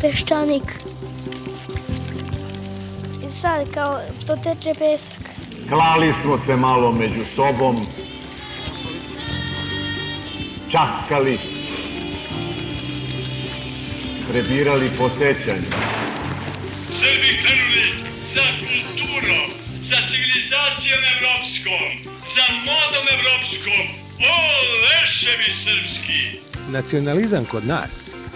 peščanik. I sad kao to teče pesak. Klali smo se malo među sobom. Časkali. Prebirali po sećanju. Srbi trnuli za kulturom, za civilizacijom evropskom, za modom evropskom. O, leševi srpski! Nacionalizam kod nas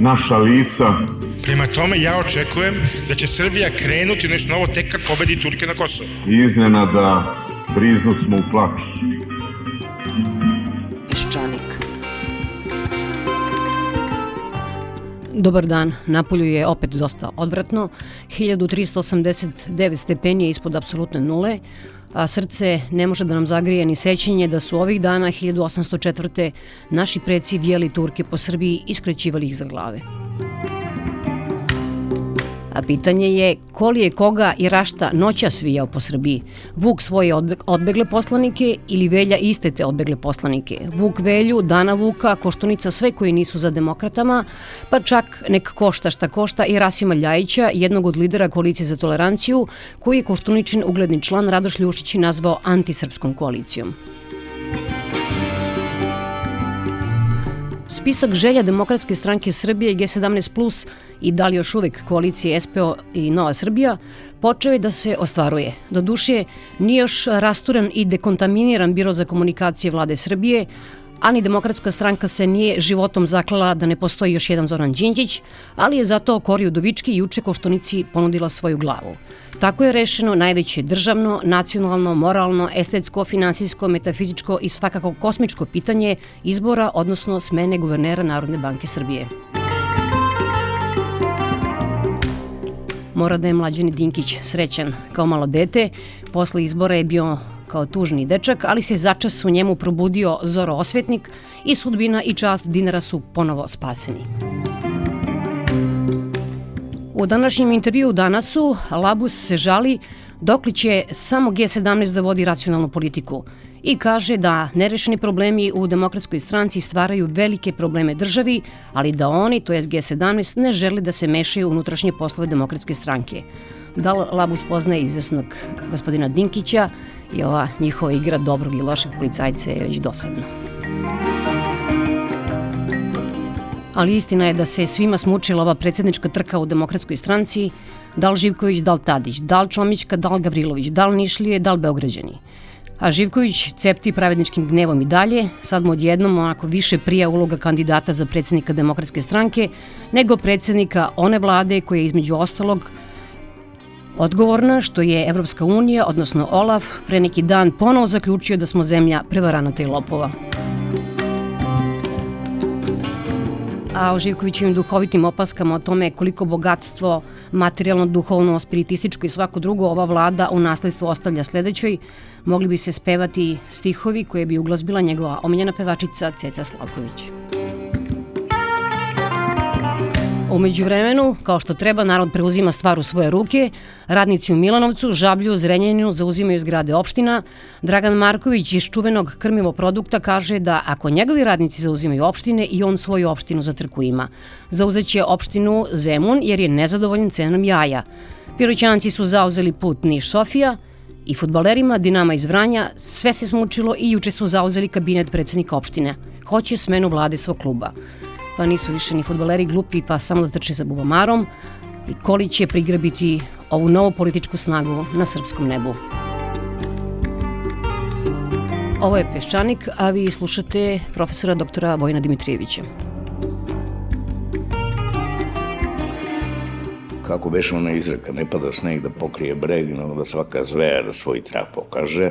naša lica. Prema tome ja očekujem da će Srbija krenuti u nešto novo tek kad pobedi Turke na Kosovo. Iznenada briznu smo u plaću. Peščanik. Dobar dan. Napolju je opet dosta odvratno. 1389 stepeni ispod apsolutne nule a srce ne može da nam zagrije ni sećanje da su ovih dana 1804. naši preci vijeli Turke po Srbiji i skrećivali ih za glave. A pitanje je koli je koga i rašta noća svijao po Srbiji. Vuk svoje odbegle poslanike ili Velja iste te odbegle poslanike. Vuk Velju, Dana Vuka, Koštunica, sve koji nisu za demokratama, pa čak nek košta šta košta i Rasima Ljajića, jednog od lidera koalicije za toleranciju, koji je Koštuničin ugledni član Radoš Ljušić nazvao antisrpskom koalicijom. Spisak želja Demokratske stranke Srbije i G17+, plus i da li još uvek koalicije SPO i Nova Srbija, počeo je da se ostvaruje. Doduše, nije još rasturan i dekontaminiran Biro za komunikacije vlade Srbije, Ani demokratska stranka se nije životom zaklala da ne postoji još jedan Zoran Đinđić, ali je zato Kori Udovički juče Koštunici ponudila svoju glavu. Tako je rešeno najveće državno, nacionalno, moralno, estetsko, finansijsko, metafizičko i svakako kosmičko pitanje izbora, odnosno smene guvernera Narodne banke Srbije. Mora da je mlađeni Dinkić srećan kao malo dete. Posle izbora je bio kao tužni dečak, ali se začas u njemu probudio zoro osvetnik i sudbina i čast dinara su ponovo spaseni. U današnjem intervju danasu Labus se žali dok li će samo G17 da vodi racionalnu politiku i kaže da nerešeni problemi u demokratskoj stranci stvaraju velike probleme državi, ali da oni, to je G17, ne žele da se mešaju unutrašnje poslove demokratske stranke. Da Labus poznaje izvesnog gospodina Dinkića, i ova njihova igra dobrog i lošeg policajca je već dosadna. Ali istina je da se svima smučila ova predsednička trka u demokratskoj stranci, da li Živković, da Tadić, dal li Čomićka, da Gavrilović, dal Nišlije, dal Beograđani. A Živković cepti pravedničkim gnevom i dalje, sad mu odjednom onako više prija uloga kandidata za predsednika demokratske stranke, nego predsednika one vlade koja je između ostalog odgovorna što je Evropska unija, odnosno OLAF, pre neki dan ponovo zaključio da smo zemlja prevaranata i lopova. a o Živkovićevim duhovitim opaskama o tome koliko bogatstvo, materijalno, duhovno, spiritističko i svako drugo ova vlada u nasledstvu ostavlja sledećoj, mogli bi se spevati stihovi koje bi uglazbila njegova omiljena pevačica Ceca Slavković. Umeđu vremenu, kao što treba, narod preuzima stvar u svoje ruke, radnici u Milanovcu, Žablju, Zrenjaninu zauzimaju zgrade opština. Dragan Marković iz čuvenog krmivo produkta kaže da ako njegovi radnici zauzimaju opštine i on svoju opštinu za trku ima. Zauzeće opštinu Zemun jer je nezadovoljen cenom jaja. Piroćanci su zauzeli put Niš-Sofija, i futbalerima Dinama iz Vranja sve se smučilo i juče su zauzeli kabinet predsednika opštine. Hoće smenu vlade svog kluba pa nisu više ni futboleri glupi, pa samo da trče za bubamarom. I Koli će prigrbiti ovu novu političku snagu na srpskom nebu. Ovo je Peščanik, a vi slušate profesora doktora Vojna Dimitrijevića. kako beše ona izreka, ne pada sneg da pokrije breg, nego da svaka zvera svoj trag pokaže.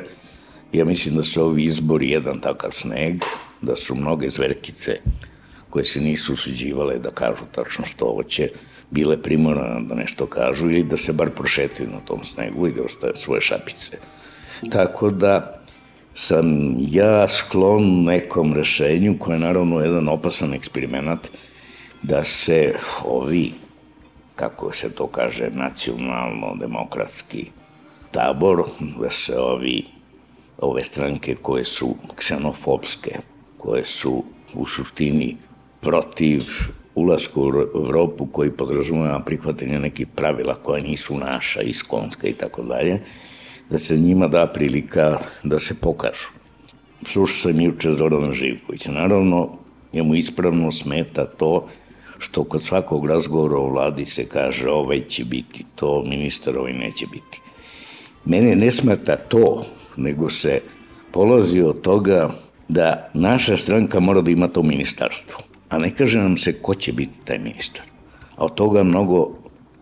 Ja mislim da su ovi izbori jedan takav sneg, da su mnoge zverkice koje se nisu usuđivale da kažu tačno što hoće, bile primorane da nešto kažu ili da se bar prošetaju na tom snegu i da ostave svoje šapice. Tako da sam ja sklon nekom rešenju koje je naravno jedan opasan eksperiment da se ovi, kako se to kaže, nacionalno-demokratski tabor, da se ovi, ove stranke koje su ksenofobske, koje su u suštini protiv ulasku u Evropu koji podrazumeva prihvatanje nekih pravila koja nisu naša, iskonska i tako dalje, da se njima da prilika da se pokažu. Slušao sam juče Zoran Živković. Naravno, njemu ispravno smeta to što kod svakog razgovora o vladi se kaže ovaj će biti to, ministar ovaj neće biti. Mene ne smeta to, nego se polazi od toga da naša stranka mora da ima to ministarstvo a ne kaže nam se ko će biti taj ministar. A od toga mnogo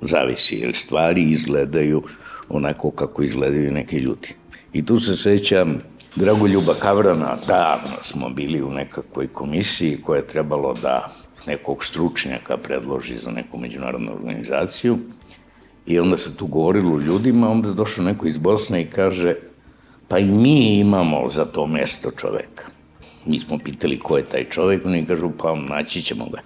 zavisi, jer stvari izgledaju onako kako izgledaju neki ljudi. I tu se sećam Dragoljuba Kavrana, davno smo bili u nekakvoj komisiji koja je trebalo da nekog stručnjaka predloži za neku međunarodnu organizaciju. I onda se tu govorilo ljudima, onda je došao neko iz Bosne i kaže, pa i mi imamo za to mesto čoveka mi smo pitali ko je taj čovek, oni kažu, pa naći ćemo ga.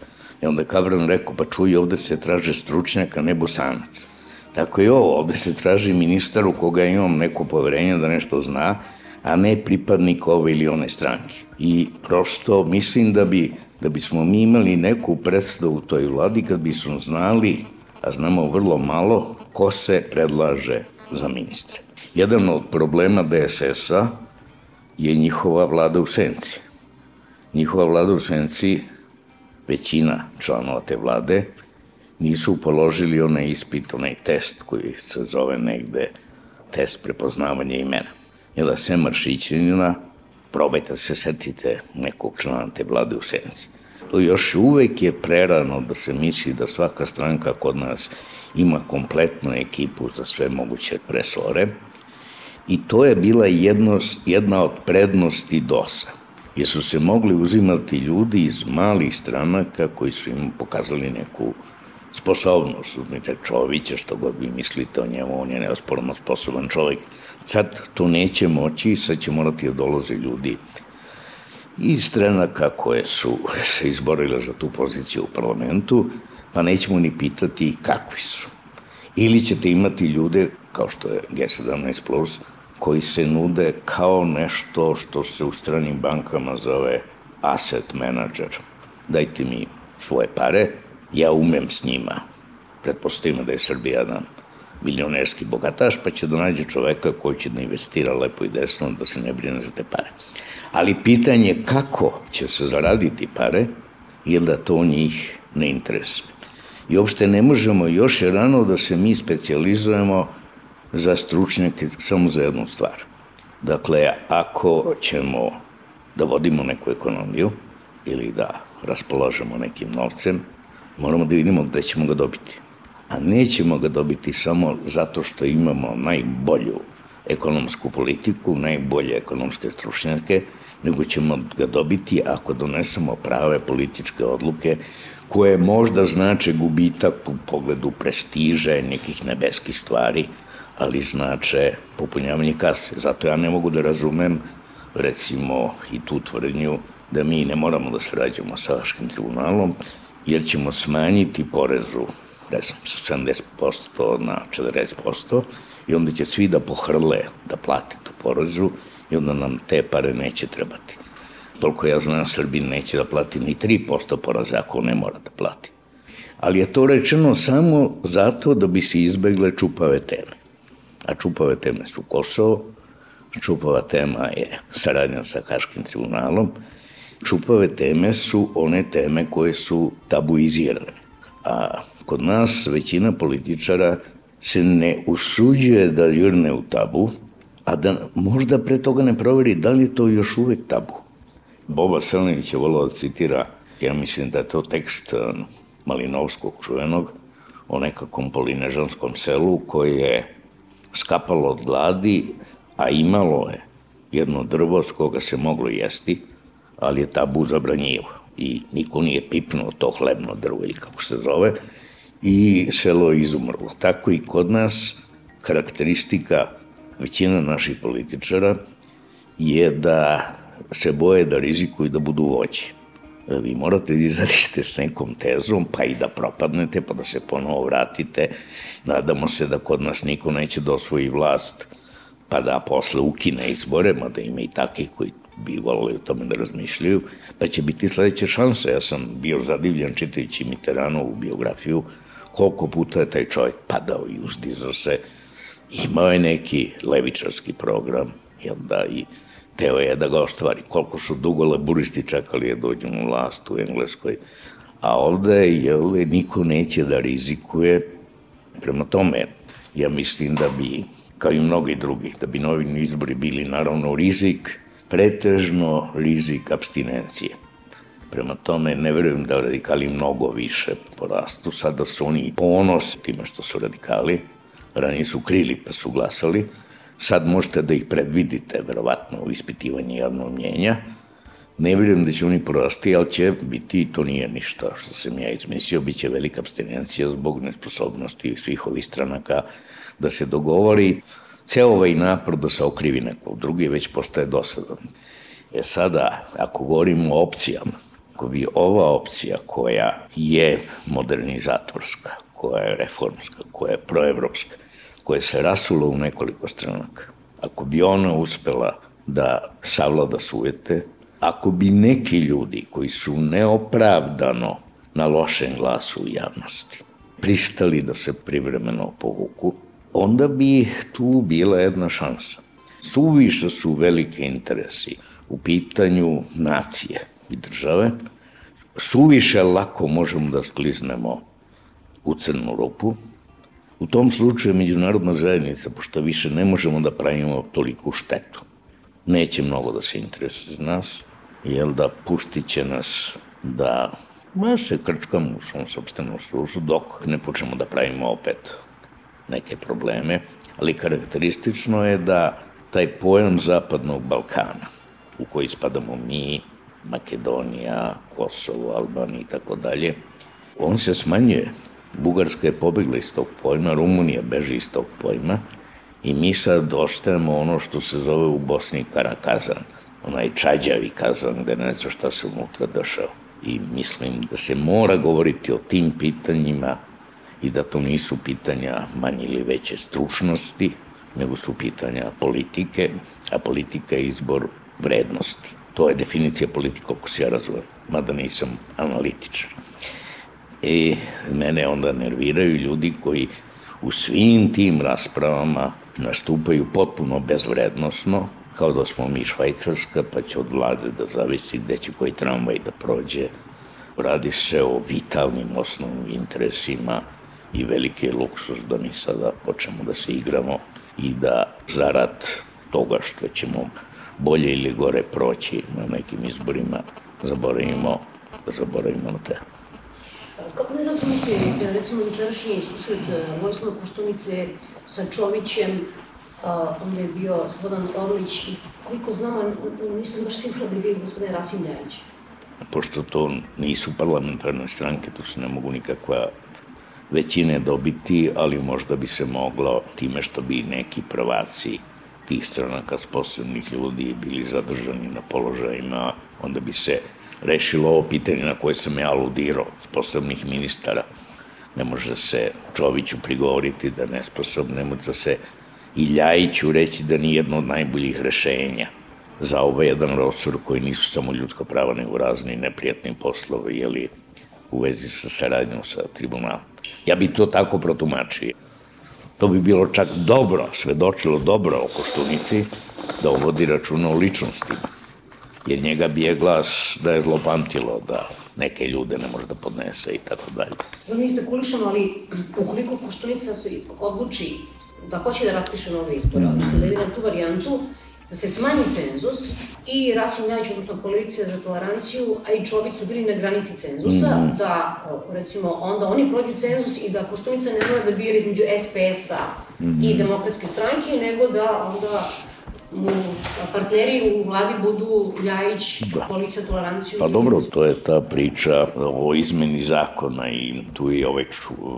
I onda Kabran rekao, pa čuj, ovde se traže stručnjaka, ne bosanac. Tako je ovo, ovde se traži ministar u koga imam neko poverenje da nešto zna, a ne pripadnik ove ili one stranke. I prosto mislim da bi da bismo mi imali neku predstavu u toj vladi kad bismo znali, a znamo vrlo malo, ko se predlaže za ministre. Jedan od problema DSS-a je njihova vlada u senci. Njihova vlada u senci, većina članova te vlade, nisu položili onaj ispit, onaj test koji se zove negde test prepoznavanja imena. Jel da se Maršićinina, probajte da se setite nekog člana te vlade u senci. To još uvek je prerano da se misli da svaka stranka kod nas ima kompletnu ekipu za sve moguće presore. I to je bila jedno, jedna od prednosti dosa jer su se mogli uzimati ljudi iz malih stranaka koji su im pokazali neku sposobnost. Uzmite Čovića, što god vi mislite o njemu, on je neosporno sposoban čovjek. Sad to neće moći, sad će morati da dolaze ljudi iz stranaka koje su se izborile za tu poziciju u parlamentu, pa nećemo ni pitati kakvi su. Ili ćete imati ljude, kao što je G17+, koji se nude kao nešto što se u stranim bankama zove asset manager. Dajte mi svoje pare, ja umem s njima. Pretpostavimo da je Srbija jedan milionerski bogataš, pa će da nađe čoveka koji će da investira lepo i desno, da se ne brine za te pare. Ali pitanje je kako će se zaraditi pare, je da to njih ne interesuje. I uopšte ne možemo, još rano da se mi specializujemo za stručnjake samo za jednu stvar. Dakle, ako ćemo da vodimo neku ekonomiju ili da raspolažemo nekim novcem, moramo da vidimo gde ćemo ga dobiti. A nećemo ga dobiti samo zato što imamo najbolju ekonomsku politiku, najbolje ekonomske stručnjake, nego ćemo ga dobiti ako donesemo prave političke odluke koje možda znače gubitak u pogledu prestiže, nekih nebeskih stvari, ali znače popunjavanje kase. Zato ja ne mogu da razumem, recimo, i tu tvrdnju da mi ne moramo da srađamo sa Haškim tribunalom, jer ćemo smanjiti porezu ne znam, sa 70% na 40% i onda će svi da pohrle da plate tu porezu i onda nam te pare neće trebati. Toliko ja znam, Srbin neće da plati ni 3% poraza ako ne mora da plati. Ali je to rečeno samo zato da bi se izbegle čupave teme a čupave teme su Kosovo, čupava tema je saradnja sa Haškim tribunalom, čupave teme su one teme koje su tabuizirane. A kod nas većina političara se ne usuđuje da jurne u tabu, a da možda pre toga ne proveri da li je to još uvek tabu. Boba Selnić je volao da citira, ja mislim da je to tekst e, Malinovskog čuvenog, o nekakvom polinežanskom selu koji je skapalo od gladi, a imalo je jedno drvo s koga se moglo jesti, ali je tabu zabranjivo i niko nije pipnuo to hlebno drvo ili kako se zove i selo je izumrlo. Tako i kod nas karakteristika većina naših političara je da se boje da rizikuju da budu vođe. E, vi morate da izađete s nekom tezom, pa i da propadnete, pa da se ponovo vratite. Nadamo se da kod nas niko neće da osvoji vlast, pa da posle ukine izbore, mada ima i takih koji bi volili o tome da razmišljaju, pa će biti sledeća šansa. Ja sam bio zadivljan čitajući Mitteranovu biografiju, koliko puta je taj čovjek padao i uzdizao se, imao je neki levičarski program, jel da, i teo je da ga ostvari. Koliko su dugo laburisti čekali da dođu na vlast u Engleskoj, a ovde jel, niko neće da rizikuje. Prema tome, ja mislim da bi, kao i mnogi drugi, da bi novi izbori bili naravno rizik, pretežno rizik abstinencije. Prema tome, ne verujem da radikali mnogo više porastu. Sada su oni ponos time što su radikali, ranije su krili pa su glasali, Sad možete da ih predvidite, verovatno, u ispitivanju javnog mnjenja. Ne vjerujem da će oni porasti, ali će biti, i to nije ništa što sam ja izmislio, bit će velika abstinencija zbog nesposobnosti svih ovih stranaka da se dogovori. Ceo ovaj napor da se okrivi nekog drugi već postaje dosadan. E sada, ako govorimo o opcijama, ako bi ova opcija koja je modernizatorska, koja je reformska, koja je proevropska, koje se rasulo u nekoliko stranaka. Ako bi ona uspela da savlada sujete, ako bi neki ljudi koji su neopravdano na lošem glasu u javnosti pristali da se privremeno povuku, onda bi tu bila jedna šansa. Suviše su velike interesi u pitanju nacije i države. Suviše lako možemo da skliznemo u crnu rupu, U tom slučaju međunarodna zajednica, pošto više ne možemo da pravimo toliku štetu, neće mnogo da se interesuje za nas, jel da pustiće nas da baš se krčkamo u svom sobstvenom služu dok ne počnemo da pravimo opet neke probleme, ali karakteristično je da taj pojam Zapadnog Balkana, u koji spadamo mi, Makedonija, Kosovo, Albanija i tako dalje, on se smanjuje Bugarska je pobegla iz tog pojma, Rumunija beži iz tog pojma i mi sad ostajemo ono što se zove u Bosni Karakazan, onaj čađavi kazan gde ne znam šta se unutra došao. I mislim da se mora govoriti o tim pitanjima i da to nisu pitanja manje ili veće stručnosti, nego su pitanja politike, a politika je izbor vrednosti. To je definicija politike, ako se ja razumem, mada nisam analitičan. I e, mene onda nerviraju ljudi koji u svim tim raspravama nastupaju potpuno bezvrednostno, kao da smo mi Švajcarska, pa će od vlade da zavisi gde će koji tramvaj da prođe. Radi se o vitalnim osnovnim interesima i veliki je luksus da mi sada počnemo da se igramo i da zarad toga što ćemo bolje ili gore proći na nekim izborima, zaboravimo, zaboravimo na te. Kako vi razumite, da, recimo, jučerašnji susret e, Vojislava Koštunice sa Čovićem, a, onda je bio Slobodan Orlić i koliko znam, nisam baš sigurna da je bio gospodin Rasim Dejić. Pošto to nisu parlamentarne stranke, to se ne mogu nikakva većine dobiti, ali možda bi se moglo time što bi neki prvaci tih stranaka sposobnih ljudi bili zadržani na položajima, onda bi se rešilo ovo pitanje na koje sam ja aludirao, sposobnih ministara. Ne može da se Čoviću prigovoriti da nesposobno, ne može da se i Ljajiću reći da nije jedno od najboljih rešenja za ovaj jedan rosur koji nisu samo ljudska prava, nego razni neprijatni poslovi, jeli, u vezi sa saradnjom sa tribunalom. Ja bi to tako protumačio. To bi bilo čak dobro, svedočilo dobro o Koštunici, da on vodi računa o ličnostima jer njega bije glas da je zlopamtilo, da neke ljude ne može da podnese i tako dalje. Sad mi spekulišemo, ali ukoliko Koštunica se odluči da hoće da raspiše nove izbore, mhm. odnosno da ide na tu varijantu, da se smanji cenzus i Rasim Ljajić, odnosno koalicija za toleranciju, a i Čović su bili na granici cenzusa, mm. da recimo onda oni prođu cenzus i da Koštunica ne mora da bira između SPS-a mm. i mhm. demokratske stranke, nego da onda mu partneri u vladi budu Ljajić, da. koalicija toleranciju. Pa dobro, to je ta priča o izmeni zakona i tu je ovaj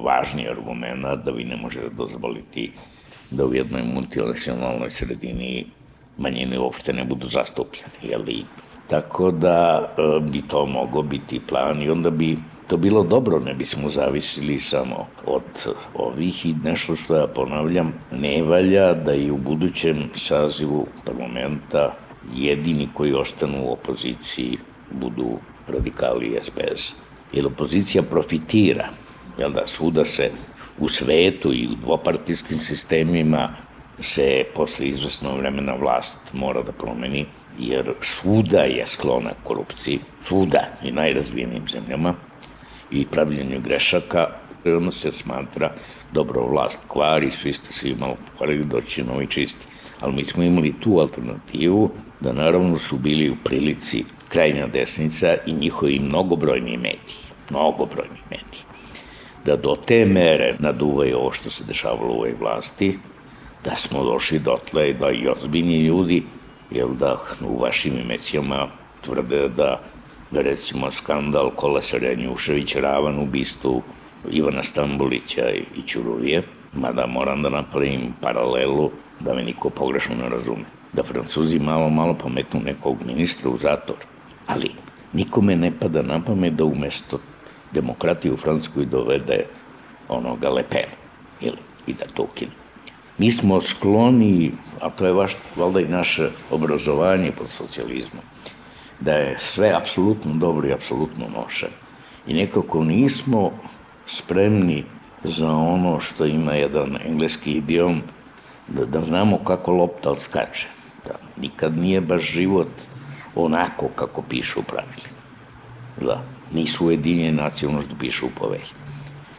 važni argument da vi ne možete dozvoliti da u jednoj multinacionalnoj sredini manjine uopšte ne budu zastupljene, jel i Tako da e, bi to moglo biti plan i onda bi to bilo dobro, ne bismo zavisili samo od ovih i nešto što ja ponavljam, ne valja da i u budućem sazivu parlamenta jedini koji ostanu u opoziciji budu radikali i SPS. Jer opozicija profitira, jel da, svuda se u svetu i u dvopartijskim sistemima se posle izvesnog vremena vlast mora da promeni, jer svuda je sklona korupciji, svuda i najrazvijenim zemljama, i pravljenju grešaka, ono se smatra dobro vlast kvari, svi ste se imali pokvarili, doći novi čisti. Ali mi smo imali tu alternativu da naravno su bili u prilici krajnja desnica i njihovi mnogobrojni mediji, mnogobrojni mediji, da do te mere naduvaju ovo što se dešavalo u ovoj vlasti, da smo došli dotle da i ozbiljni ljudi, jel da u vašim emisijama tvrde da Da recimo skandal Kolasara Njuševića ravan ubistu Ivana Stambulića i Ćuruvije, mada moram da napravim paralelu da me niko pogrešno ne razume. Da Francuzi malo, malo pometnu nekog ministra u zator, ali nikome ne pada na pamet da umesto demokratije u Francuskoj dovede onoga Le ili, i da to ukine. Mi smo skloni, a to je vaš, valjda i naše obrazovanje pod socijalizmom, da je sve apsolutno dobro i apsolutno loše. I nekako nismo spremni za ono što ima jedan engleski idiom, da, da znamo kako lopta odskače. Da, nikad nije baš život onako kako piše u pravilima. Da, nisu ujedinjene nacije ono što piše u povelji.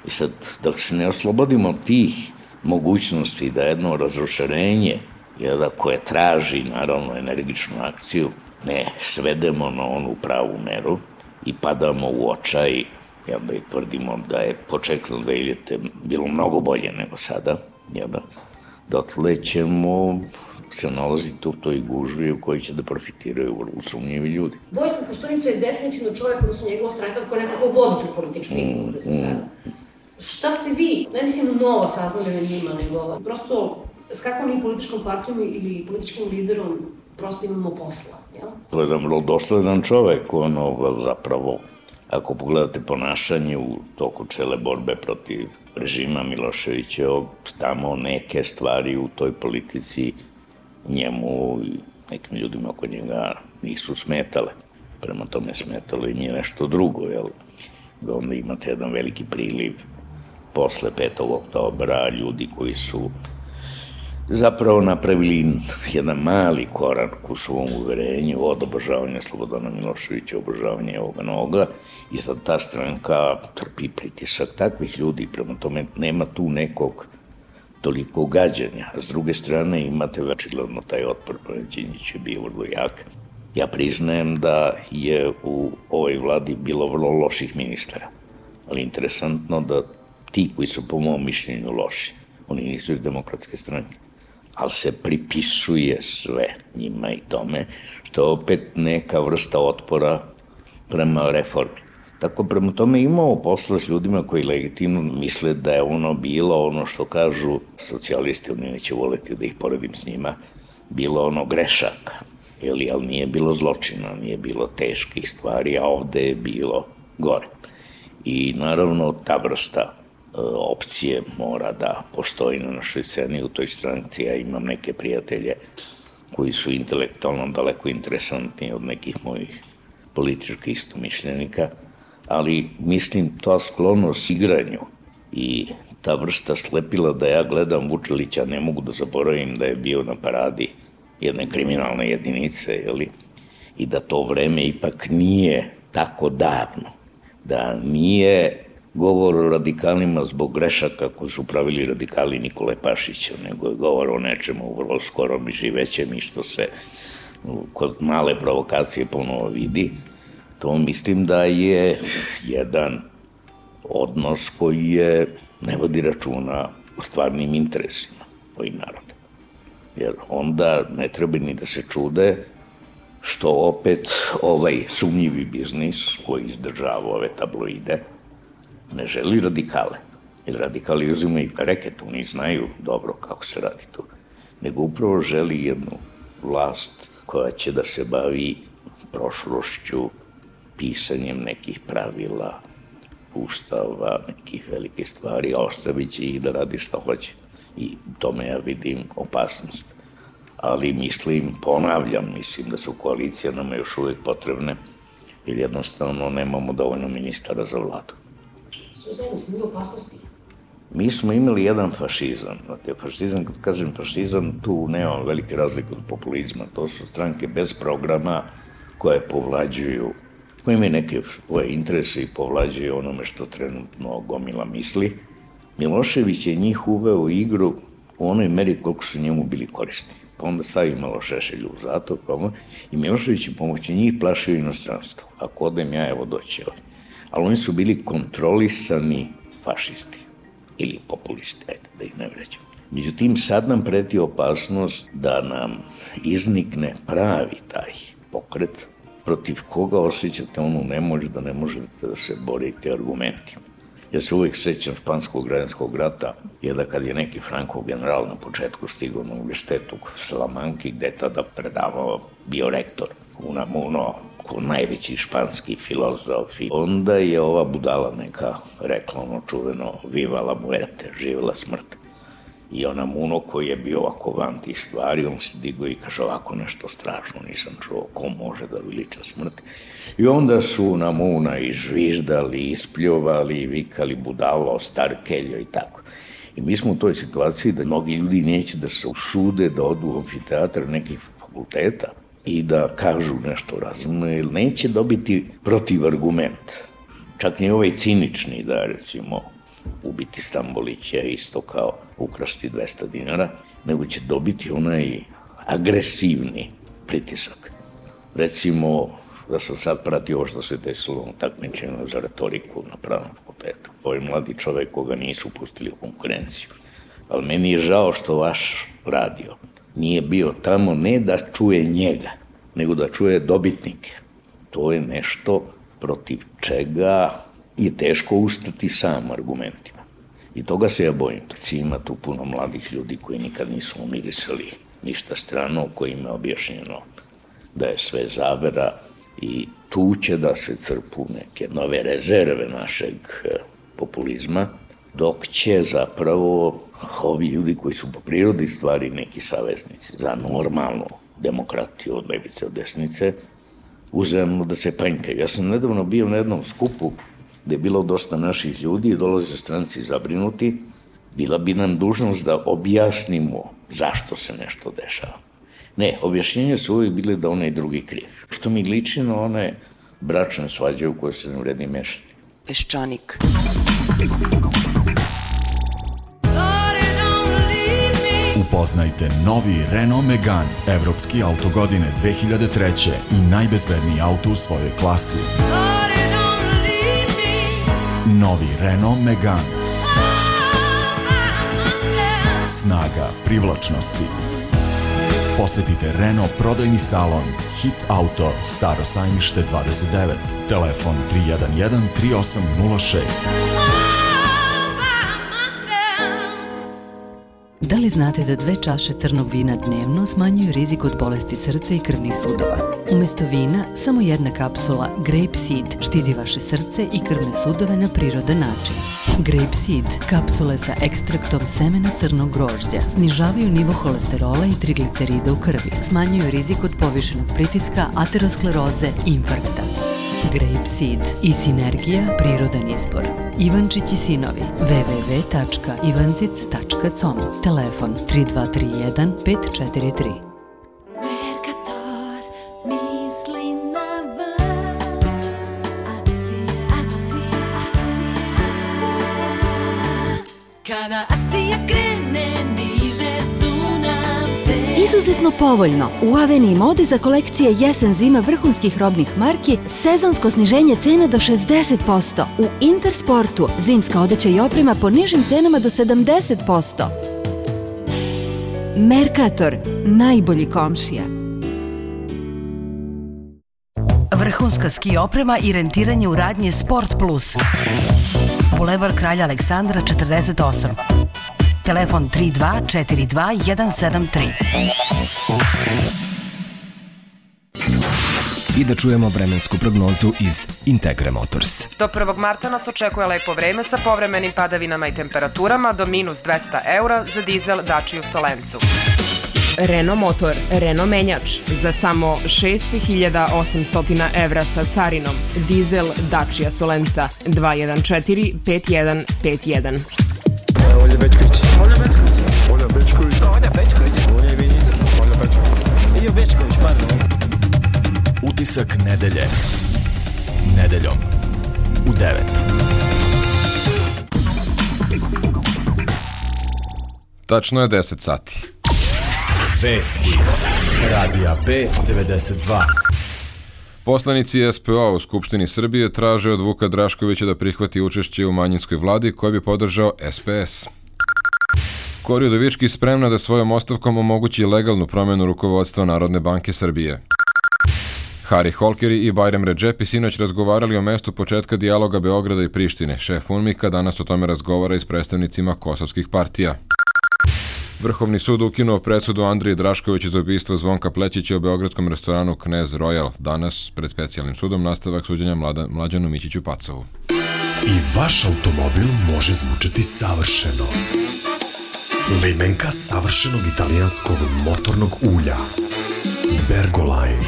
I sad, da se ne oslobodimo tih mogućnosti da jedno razrušenje, jel, da, koje traži, naravno, energičnu akciju, ne svedemo na onu pravu meru i padamo u očaj ja onda i tvrdimo da je početno 2000 bilo mnogo bolje nego sada, ja da? Dotle ćemo se nalaziti u toj gužvi u kojoj će da profitiraju vrlo sumnjivi ljudi. Vojislav Koštunica je definitivno čovjek, odnosno njegova stranka, koja nekako vodi tu političku igru mm, mm. Šta ste vi, ne mislim novo saznali na njima, nego prosto s kakvom i političkom partijom ili političkim liderom prosto imamo posla. Jel? Gledam, jedan da čovek, ono, zapravo, ako pogledate ponašanje u toku čele borbe protiv režima Miloševićevog, tamo neke stvari u toj politici njemu i nekim ljudima oko njega nisu smetale. Prema tome smetalo im je nešto drugo, jel? Da onda imate jedan veliki priliv posle 5. oktobra, ljudi koji su zapravo napravili jedan mali korak u svom uverenju od obožavanja Slobodana Miloševića, obožavanja ovoga noga i sad ta stranka trpi pritisak takvih ljudi, prema tome nema tu nekog toliko gađanja. A s druge strane imate očigledno taj otpor, Đinjić je bio vrlo jak. Ja priznajem da je u ovoj vladi bilo vrlo loših ministara, ali interesantno da ti koji su po mom mišljenju loši, oni nisu iz demokratske stranke ali se pripisuje sve njima i tome, što je opet neka vrsta otpora prema reformi. Tako prema tome imao posla s ljudima koji legitimno misle da je ono bilo ono što kažu socijalisti, oni neće voleti da ih poredim s njima, bilo ono grešaka, ili, ali nije bilo zločina, nije bilo teških stvari, a ovde je bilo gore. I naravno ta vrsta opcije mora da postoji na našoj sceni u toj stranci. Ja imam neke prijatelje koji su intelektualno daleko interesantniji od nekih mojih političkih istomišljenika, ali mislim to sklonost igranju i ta vrsta slepila da ja gledam Vučelića, ne mogu da zaboravim da je bio na paradi jedne kriminalne jedinice, jeli? i da to vreme ipak nije tako davno, da nije govor radikalima zbog grešaka koje su pravili radikali Nikole Pašića, nego je govor o nečemu vrlo skorom i živećem i što se kod male provokacije ponovo vidi, to mislim da je jedan odnos koji je, ne vodi računa o stvarnim interesima ovih naroda. Jer onda ne treba ni da se čude što opet ovaj sumnjivi biznis koji izdržava ove tabloide – ne želi radikale, jer radikali uzimaju reket, oni znaju dobro kako se radi to, nego upravo želi jednu vlast koja će da se bavi prošlošću, pisanjem nekih pravila, ustava, nekih velikih stvari, a ostavit će ih da radi šta hoće. I tome ja vidim opasnost. Ali mislim, ponavljam, mislim da su koalicije nama još uvek potrebne, jer jednostavno nemamo dovoljno ministara za vladu su zajedno bili opasnosti. Mi smo imali jedan fašizam. a te fašizam, kad kažem fašizam, tu nema velike razlike od populizma. To su stranke bez programa koje povlađuju, koje imaju neke svoje interese i povlađuju onome što trenutno gomila misli. Milošević je njih uveo u igru u onoj meri koliko su njemu bili korisni. Pa onda stavi malo Šešelju u zatvor, pa i Milošević je pomoći njih plašio inostranstvo. Ako odem ja, evo doći, evo ali oni su bili kontrolisani fašisti ili populisti, ajde, da ih ne vrećam. Međutim, sad nam preti opasnost da nam iznikne pravi taj pokret protiv koga osjećate onu nemoć da ne možete da se borite argumentima. Ja se uvek sećam Španskog građanskog rata, je da kad je neki Franko general na početku stigao na univerštetu u Salamanki, gde je tada predavao bio rektor Unamuno, ko najveći španski filozof i onda je ova budala neka rekla ono čuveno viva la muerte, živela smrt. I ona Muno koji je bio ovako van tih stvari, on se digao i kaže ovako nešto strašno, nisam čuo ko može da veliča smrt. I onda su na Muna i žviždali, i ispljovali, i vikali budalo, starkeljo i tako. I mi smo u toj situaciji da mnogi ljudi neće da se usude da odu u amfiteatr nekih fakulteta, i da kažu nešto razumno, jer neće dobiti protiv argument. Čak ni ovaj cinični da, recimo, ubiti Stambolića isto kao ukrasti 200 dinara, nego će dobiti onaj agresivni pritisak. Recimo, da sam sad pratio ovo što se desilo u takmičenju za retoriku na pravnom fakultetu. Ovaj mladi čovek koga nisu pustili u konkurenciju. Ali meni je žao što vaš radio nije bio tamo ne da čuje njega, nego da čuje dobitnike. To je nešto protiv čega je teško ustati sam argumentima. I toga se ja bojim. Ima tu puno mladih ljudi koji nikad nisu umirisali ništa strano, kojim je objašnjeno da je sve zavera i tu će da se crpu neke nove rezerve našeg eh, populizma, dok će zapravo ovi ljudi koji su po prirodi stvari neki saveznici za normalno demokratiju od levice od desnice, uzemno da se penjkaju. Ja sam nedavno bio na jednom skupu gde je bilo dosta naših ljudi i dolaze stranci zabrinuti, bila bi nam dužnost da objasnimo zašto se nešto dešava. Ne, objašnjenje su uvijek bile da onaj drugi kriv. Što mi liči na one bračne svađe u kojoj se ne vredi mešati. Peščanik. Peščanik. Upoznajte novi Renault Megane, evropski auto godine 2003. i najbezbedniji auto u svojoj klasi. Novi Renault Megane. Snaga privlačnosti. Posetite Renault prodajni salon Hit Auto, Staro sajmište 29, telefon 311 3806. Da li znate da dve čaše crnog vina dnevno smanjuju rizik od bolesti srca i krvnih sudova? Umesto vina, samo jedna kapsula Grape Seed štiti vaše srce i krvne sudove na prirodan način. Grape Seed, kapsule sa ekstraktom semena crnog grožđa, snižavaju nivo holesterola i triglicerida u krvi, smanjuju rizik od povišenog pritiska, ateroskleroze i infarkta. Grape Seed i Sinergija Prirodan izbor. Ivančić i sinovi. www.ivancic.com Telefon 3231 543. Cada izuzetno povoljno. U Aveni Mode za kolekcije jesen-zima vrhunskih robnih marki sezonsko sniženje cena do 60%. U Intersportu zimska odeća i oprema po nižim cenama do 70%. Merkator, najbolji komšija. Vrhunska ski oprema i rentiranje u radnje Sport Plus. Bulevar Kralja Aleksandra 48 telefon 3242 I da čujemo vremensku prognozu iz Integra Motors. Do 1. marta nas očekuje lepo vreme sa povremenim padavinama i temperaturama do minus 200 eura za dizel Dačiju Solencu. Renault motor, Renault menjač za samo 6800 evra sa carinom. Dizel Dacia Solenca 214 5151. Evo je već Utisak nedelje. Nedeljom u 9. Tačno je 10 sati. Vesti. Radija B92. Poslanici SPO u Skupštini Srbije traže od Vuka Draškovića da prihvati učešće u manjinskoj vladi koji bi podržao SPS. Kori Udovički spremna da svojom ostavkom omogući legalnu promenu rukovodstva Narodne banke Srbije. Hari Holkeri i Bajrem Redžepi sinoć razgovarali o mestu početka dijaloga Beograda i Prištine. Šef UNMIKA danas o tome razgovara i s predstavnicima kosovskih partija. Vrhovni sud ukinuo presudu Andriji Drašković za ubistvo Zvonka Plećića u beogradskom restoranu Knez Royal. Danas, pred specijalnim sudom, nastavak suđenja mlada, Mlađanu Mićiću Pacovu. I vaš automobil može zvučati savršeno. Limenka savršenog italijanskog motornog ulja. Bergolajn.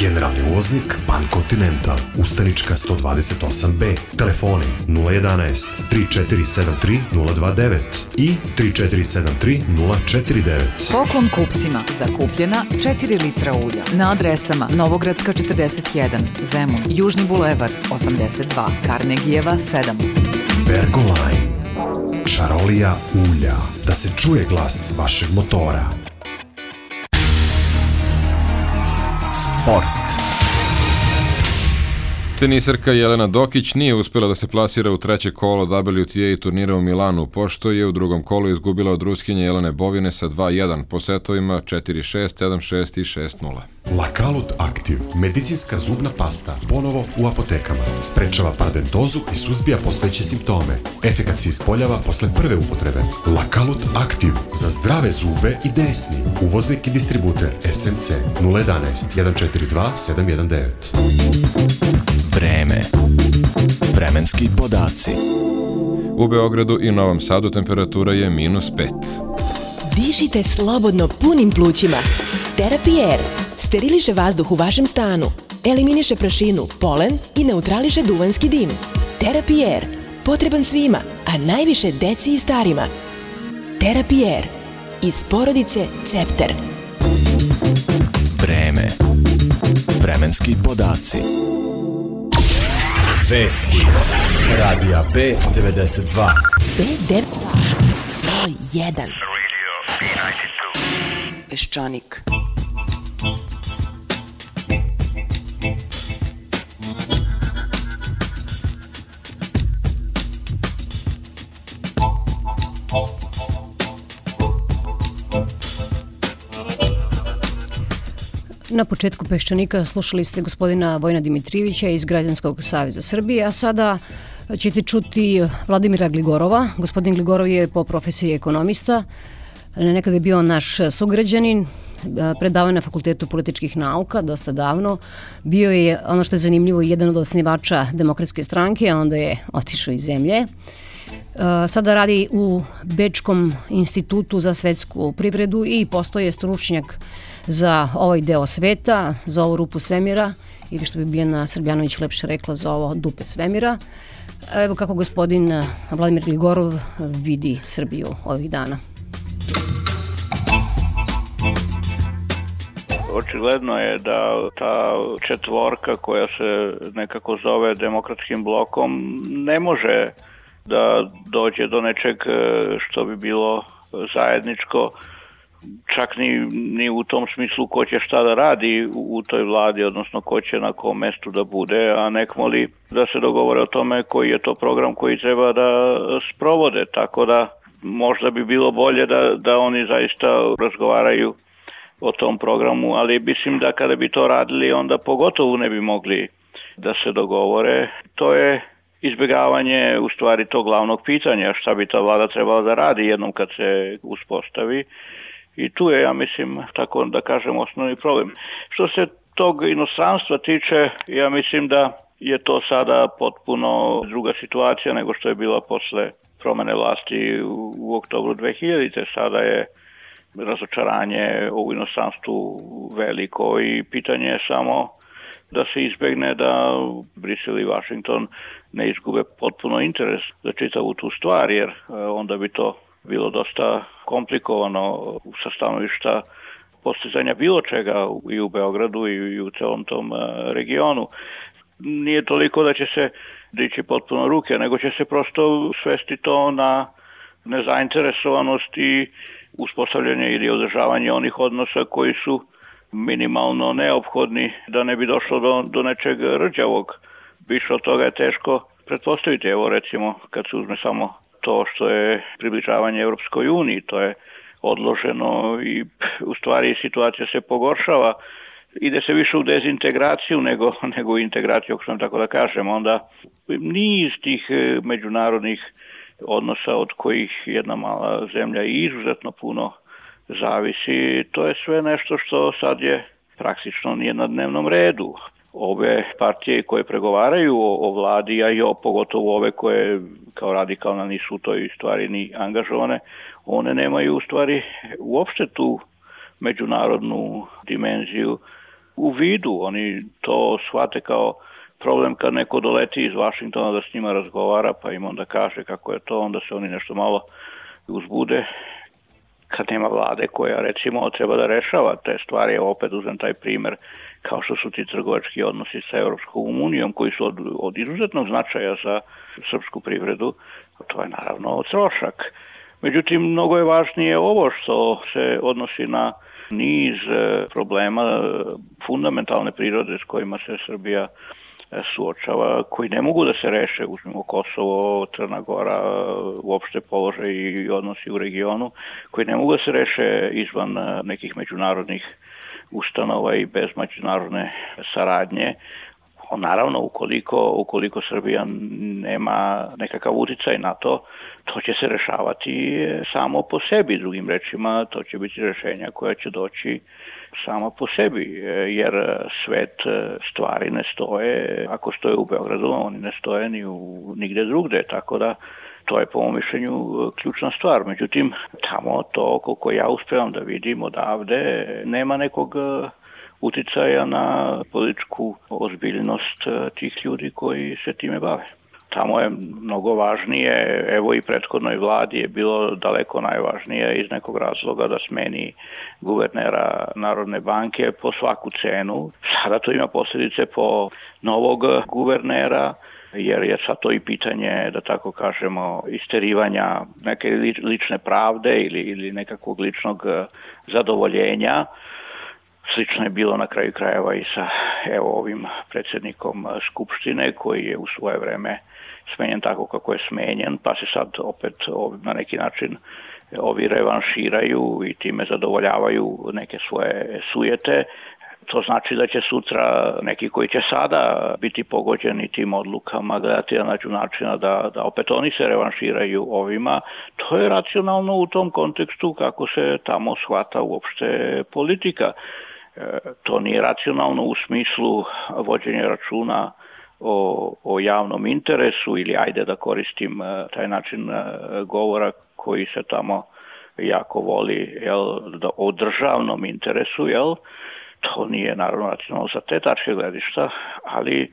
Generalni ulaznik Pan Continental, Ustanička 128B, telefoni 011 3473 029 i 3473 049. Poklon kupcima za kupljena 4 litra ulja na adresama Novogradska 41, Zemun, Južni bulevar 82, Karnegijeva 7. Bergoline, Čarolija ulja. Da se čuje glas vašeg motora. Deportes. Teniserka Jelena Dokić nije uspjela da se plasira u treće kolo WTA turnira u Milanu, pošto je u drugom kolu izgubila od Ruskinje Jelene Bovine sa 2-1 po setovima 4-6, 7-6 i 6-0. Lakalut Active, medicinska zubna pasta, ponovo u apotekama. Sprečava padentozu i suzbija postojeće simptome. Efekat se ispoljava posle prve upotrebe. Lakalut Active, za zdrave zube i desni. Uvoznik i distributer SMC 011 142 719. Vreme. Vremenski podaci. U Beogradu i Novom Sadu temperatura je minus 5. Dišite slobodno punim plućima. Air. steriliše vazduh u vašem stanu, eliminiše prašinu, polen i neutrališe duvanski dim. Air. potreban svima, a najviše deci i starima. Air. iz porodice Cepter. Vreme. Vremenski podaci. Vesti. Radija B92. B92. To je Radio B92. Peščanik. Na početku Peščanika slušali ste gospodina Vojna Dimitrijevića iz Građanskog savjeza Srbije, a sada ćete čuti Vladimira Gligorova. Gospodin Gligorov je po profesiji ekonomista, nekada je bio naš sugrađanin, predavao na Fakultetu političkih nauka dosta davno. Bio je, ono što je zanimljivo, jedan od osnivača demokratske stranke, a onda je otišao iz zemlje. Sada radi u Bečkom institutu za svetsku privredu i postoje stručnjak uh, za ovaj deo sveta, za ovu rupu svemira ili što bi Bijana Srbjanović lepše rekla za ovo dupe svemira. Evo kako gospodin Vladimir Gligorov vidi Srbiju ovih dana. Očigledno je da ta četvorka koja se nekako zove demokratskim blokom ne može da dođe do nečeg e, što bi bilo zajedničko čak ni, ni u tom smislu ko će šta da radi u toj vladi, odnosno ko će na kom mestu da bude, a nek moli da se dogovore o tome koji je to program koji treba da sprovode, tako da možda bi bilo bolje da, da oni zaista razgovaraju o tom programu, ali mislim da kada bi to radili onda pogotovo ne bi mogli da se dogovore. To je izbjegavanje u stvari tog glavnog pitanja šta bi ta vlada trebala da radi jednom kad se uspostavi I tu je, ja mislim, tako da kažem, osnovni problem. Što se tog inostranstva tiče, ja mislim da je to sada potpuno druga situacija nego što je bila posle promene vlasti u, u oktobru 2000. Sada je razočaranje u inostranstvu veliko i pitanje je samo da se izbegne da Brisel i Washington ne izgube potpuno interes za čitavu tu stvar, jer e, onda bi to bilo dosta komplikovano sa stanovišta postizanja bilo čega i u Beogradu i u celom tom e, regionu. Nije toliko da će se dići potpuno ruke, nego će se prosto svesti to na nezainteresovanost i uspostavljanje ili održavanje onih odnosa koji su minimalno neophodni da ne bi došlo do, do nečeg rđavog. Više od toga je teško pretpostaviti. Evo recimo kad se uzme samo to što je približavanje Europskoj uniji, to je odloženo i u stvari situacija se pogoršava, ide se više u dezintegraciju nego, nego u integraciju, ako sam tako da kažem, onda niz tih e, međunarodnih odnosa od kojih jedna mala zemlja izuzetno puno zavisi, to je sve nešto što sad je praktično nije na dnevnom redu ove partije koje pregovaraju o, o vladi, a i o, pogotovo ove koje kao radikalna nisu u toj stvari ni angažovane, one nemaju u stvari uopšte tu međunarodnu dimenziju u vidu. Oni to shvate kao problem kad neko doleti iz Vašingtona da s njima razgovara, pa im onda kaže kako je to, onda se oni nešto malo uzbude kad nema vlade koja recimo treba da rešava te stvari, opet uzem taj primer kao što su ti trgovački odnosi sa Evropskom unijom, koji su od, od izuzetnog značaja za srpsku privredu, to je naravno trošak. Međutim, mnogo je važnije ovo što se odnosi na niz e, problema e, fundamentalne prirode s kojima se Srbija e, suočava, koji ne mogu da se reše, uzmimo Kosovo, Crna Gora, uopšte položaj i odnosi u regionu, koji ne mogu da se reše izvan nekih međunarodnih ustanova i bez međunarodne saradnje naravno ukoliko ukoliko Srbija nema nekakav uticaj na to, to će se rešavati e, samo po sebi, drugim rečima, to će biti rešenja koja će doći sama po sebi, e, jer svet e, stvari ne stoje, ako stoje u Beogradu, oni ne stoje ni u, nigde drugde, tako da To je po mom mišljenju e, ključna stvar. Međutim, tamo to koliko ja uspevam da vidim odavde nema nekog e, uticaja na političku ozbiljnost e, tih ljudi koji se time bave. Tamo je mnogo važnije, evo i prethodnoj vladi je bilo daleko najvažnije iz nekog razloga da smeni guvernera Narodne banke po svaku cenu. Sada to ima posljedice po novog guvernera, jer je sad to i pitanje, da tako kažemo, isterivanja neke lične pravde ili, ili nekakvog ličnog eh, zadovoljenja. Slično je bilo na kraju krajeva i sa evo, ovim predsednikom eh, Skupštine koji je u svoje vreme smenjen tako kako je smenjen, pa se sad opet na neki način eh, ovi revanširaju i time zadovoljavaju neke svoje sujete To znači da će sutra neki koji će sada biti pogođeni tim odlukama gledati da nađu načina da, da opet oni se revanširaju ovima. To je racionalno u tom kontekstu kako se tamo shvata uopšte politika. E, to nije racionalno u smislu vođenja računa o, o javnom interesu ili ajde da koristim e, taj način e, govora koji se tamo jako voli jel, da, o državnom interesu, jel, To nije naravno racionalno sa te tačke gledišta, ali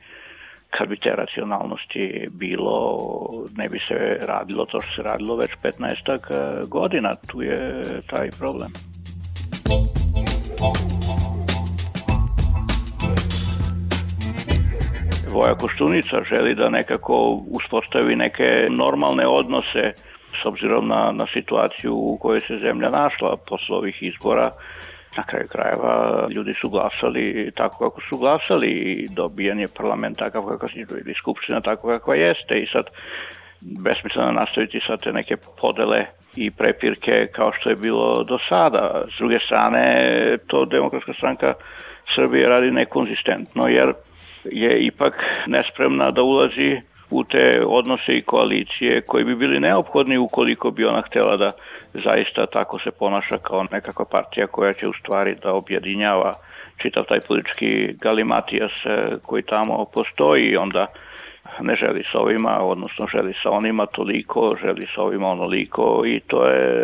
kad bi te racionalnosti bilo, ne bi se radilo to što se radilo već 15 eh, godina, tu je taj problem. Voja Koštunica želi da nekako uspostavi neke normalne odnose s obzirom na, na situaciju u kojoj se zemlja našla posle ovih izbora Na kraju krajeva ljudi su glasali tako kako su glasali i dobijen je parlament takav kakav se ili skupština tako kakva jeste i sad besmisleno nastaviti sad te neke podele i prepirke kao što je bilo do sada. S druge strane, to Demokratska stranka Srbije radi nekonzistentno, jer je ipak nespremna da ulazi u te odnose i koalicije koji bi bili neophodni ukoliko bi ona htela da zaista tako se ponaša kao nekakva partija koja će u stvari da objedinjava čitav taj politički galimatijas e, koji tamo postoji i onda ne želi sa ovima, odnosno želi sa onima toliko, želi sa ovima onoliko i to je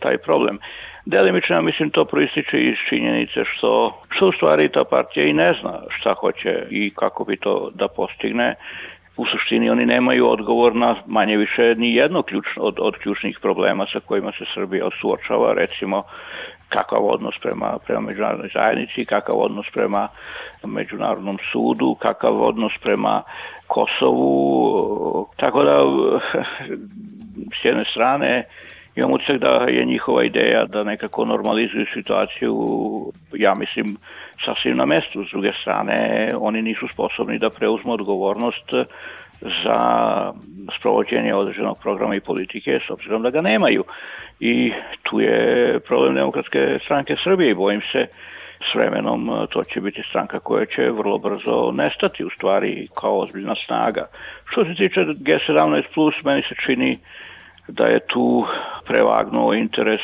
taj problem. Delimično, mislim, to proističe iz činjenice što, što u stvari ta partija i ne zna šta hoće i kako bi to da postigne u suštini oni nemaju odgovor na manje više ni jedno ključno, od, od ključnih problema sa kojima se Srbija suočava, recimo kakav odnos prema, prema međunarodnoj zajednici, kakav odnos prema međunarodnom sudu, kakav odnos prema Kosovu, tako da s jedne strane imam utisak da je njihova ideja da nekako normalizuju situaciju, ja mislim, sasvim na mestu. S druge strane, oni nisu sposobni da preuzmu odgovornost za sprovođenje određenog programa i politike s obzirom da ga nemaju. I tu je problem Demokratske stranke Srbije i bojim se s vremenom e, to će biti stranka koja će vrlo brzo nestati u stvari kao ozbiljna snaga. Što se tiče G17+, meni se čini da je tu prevagnuo interes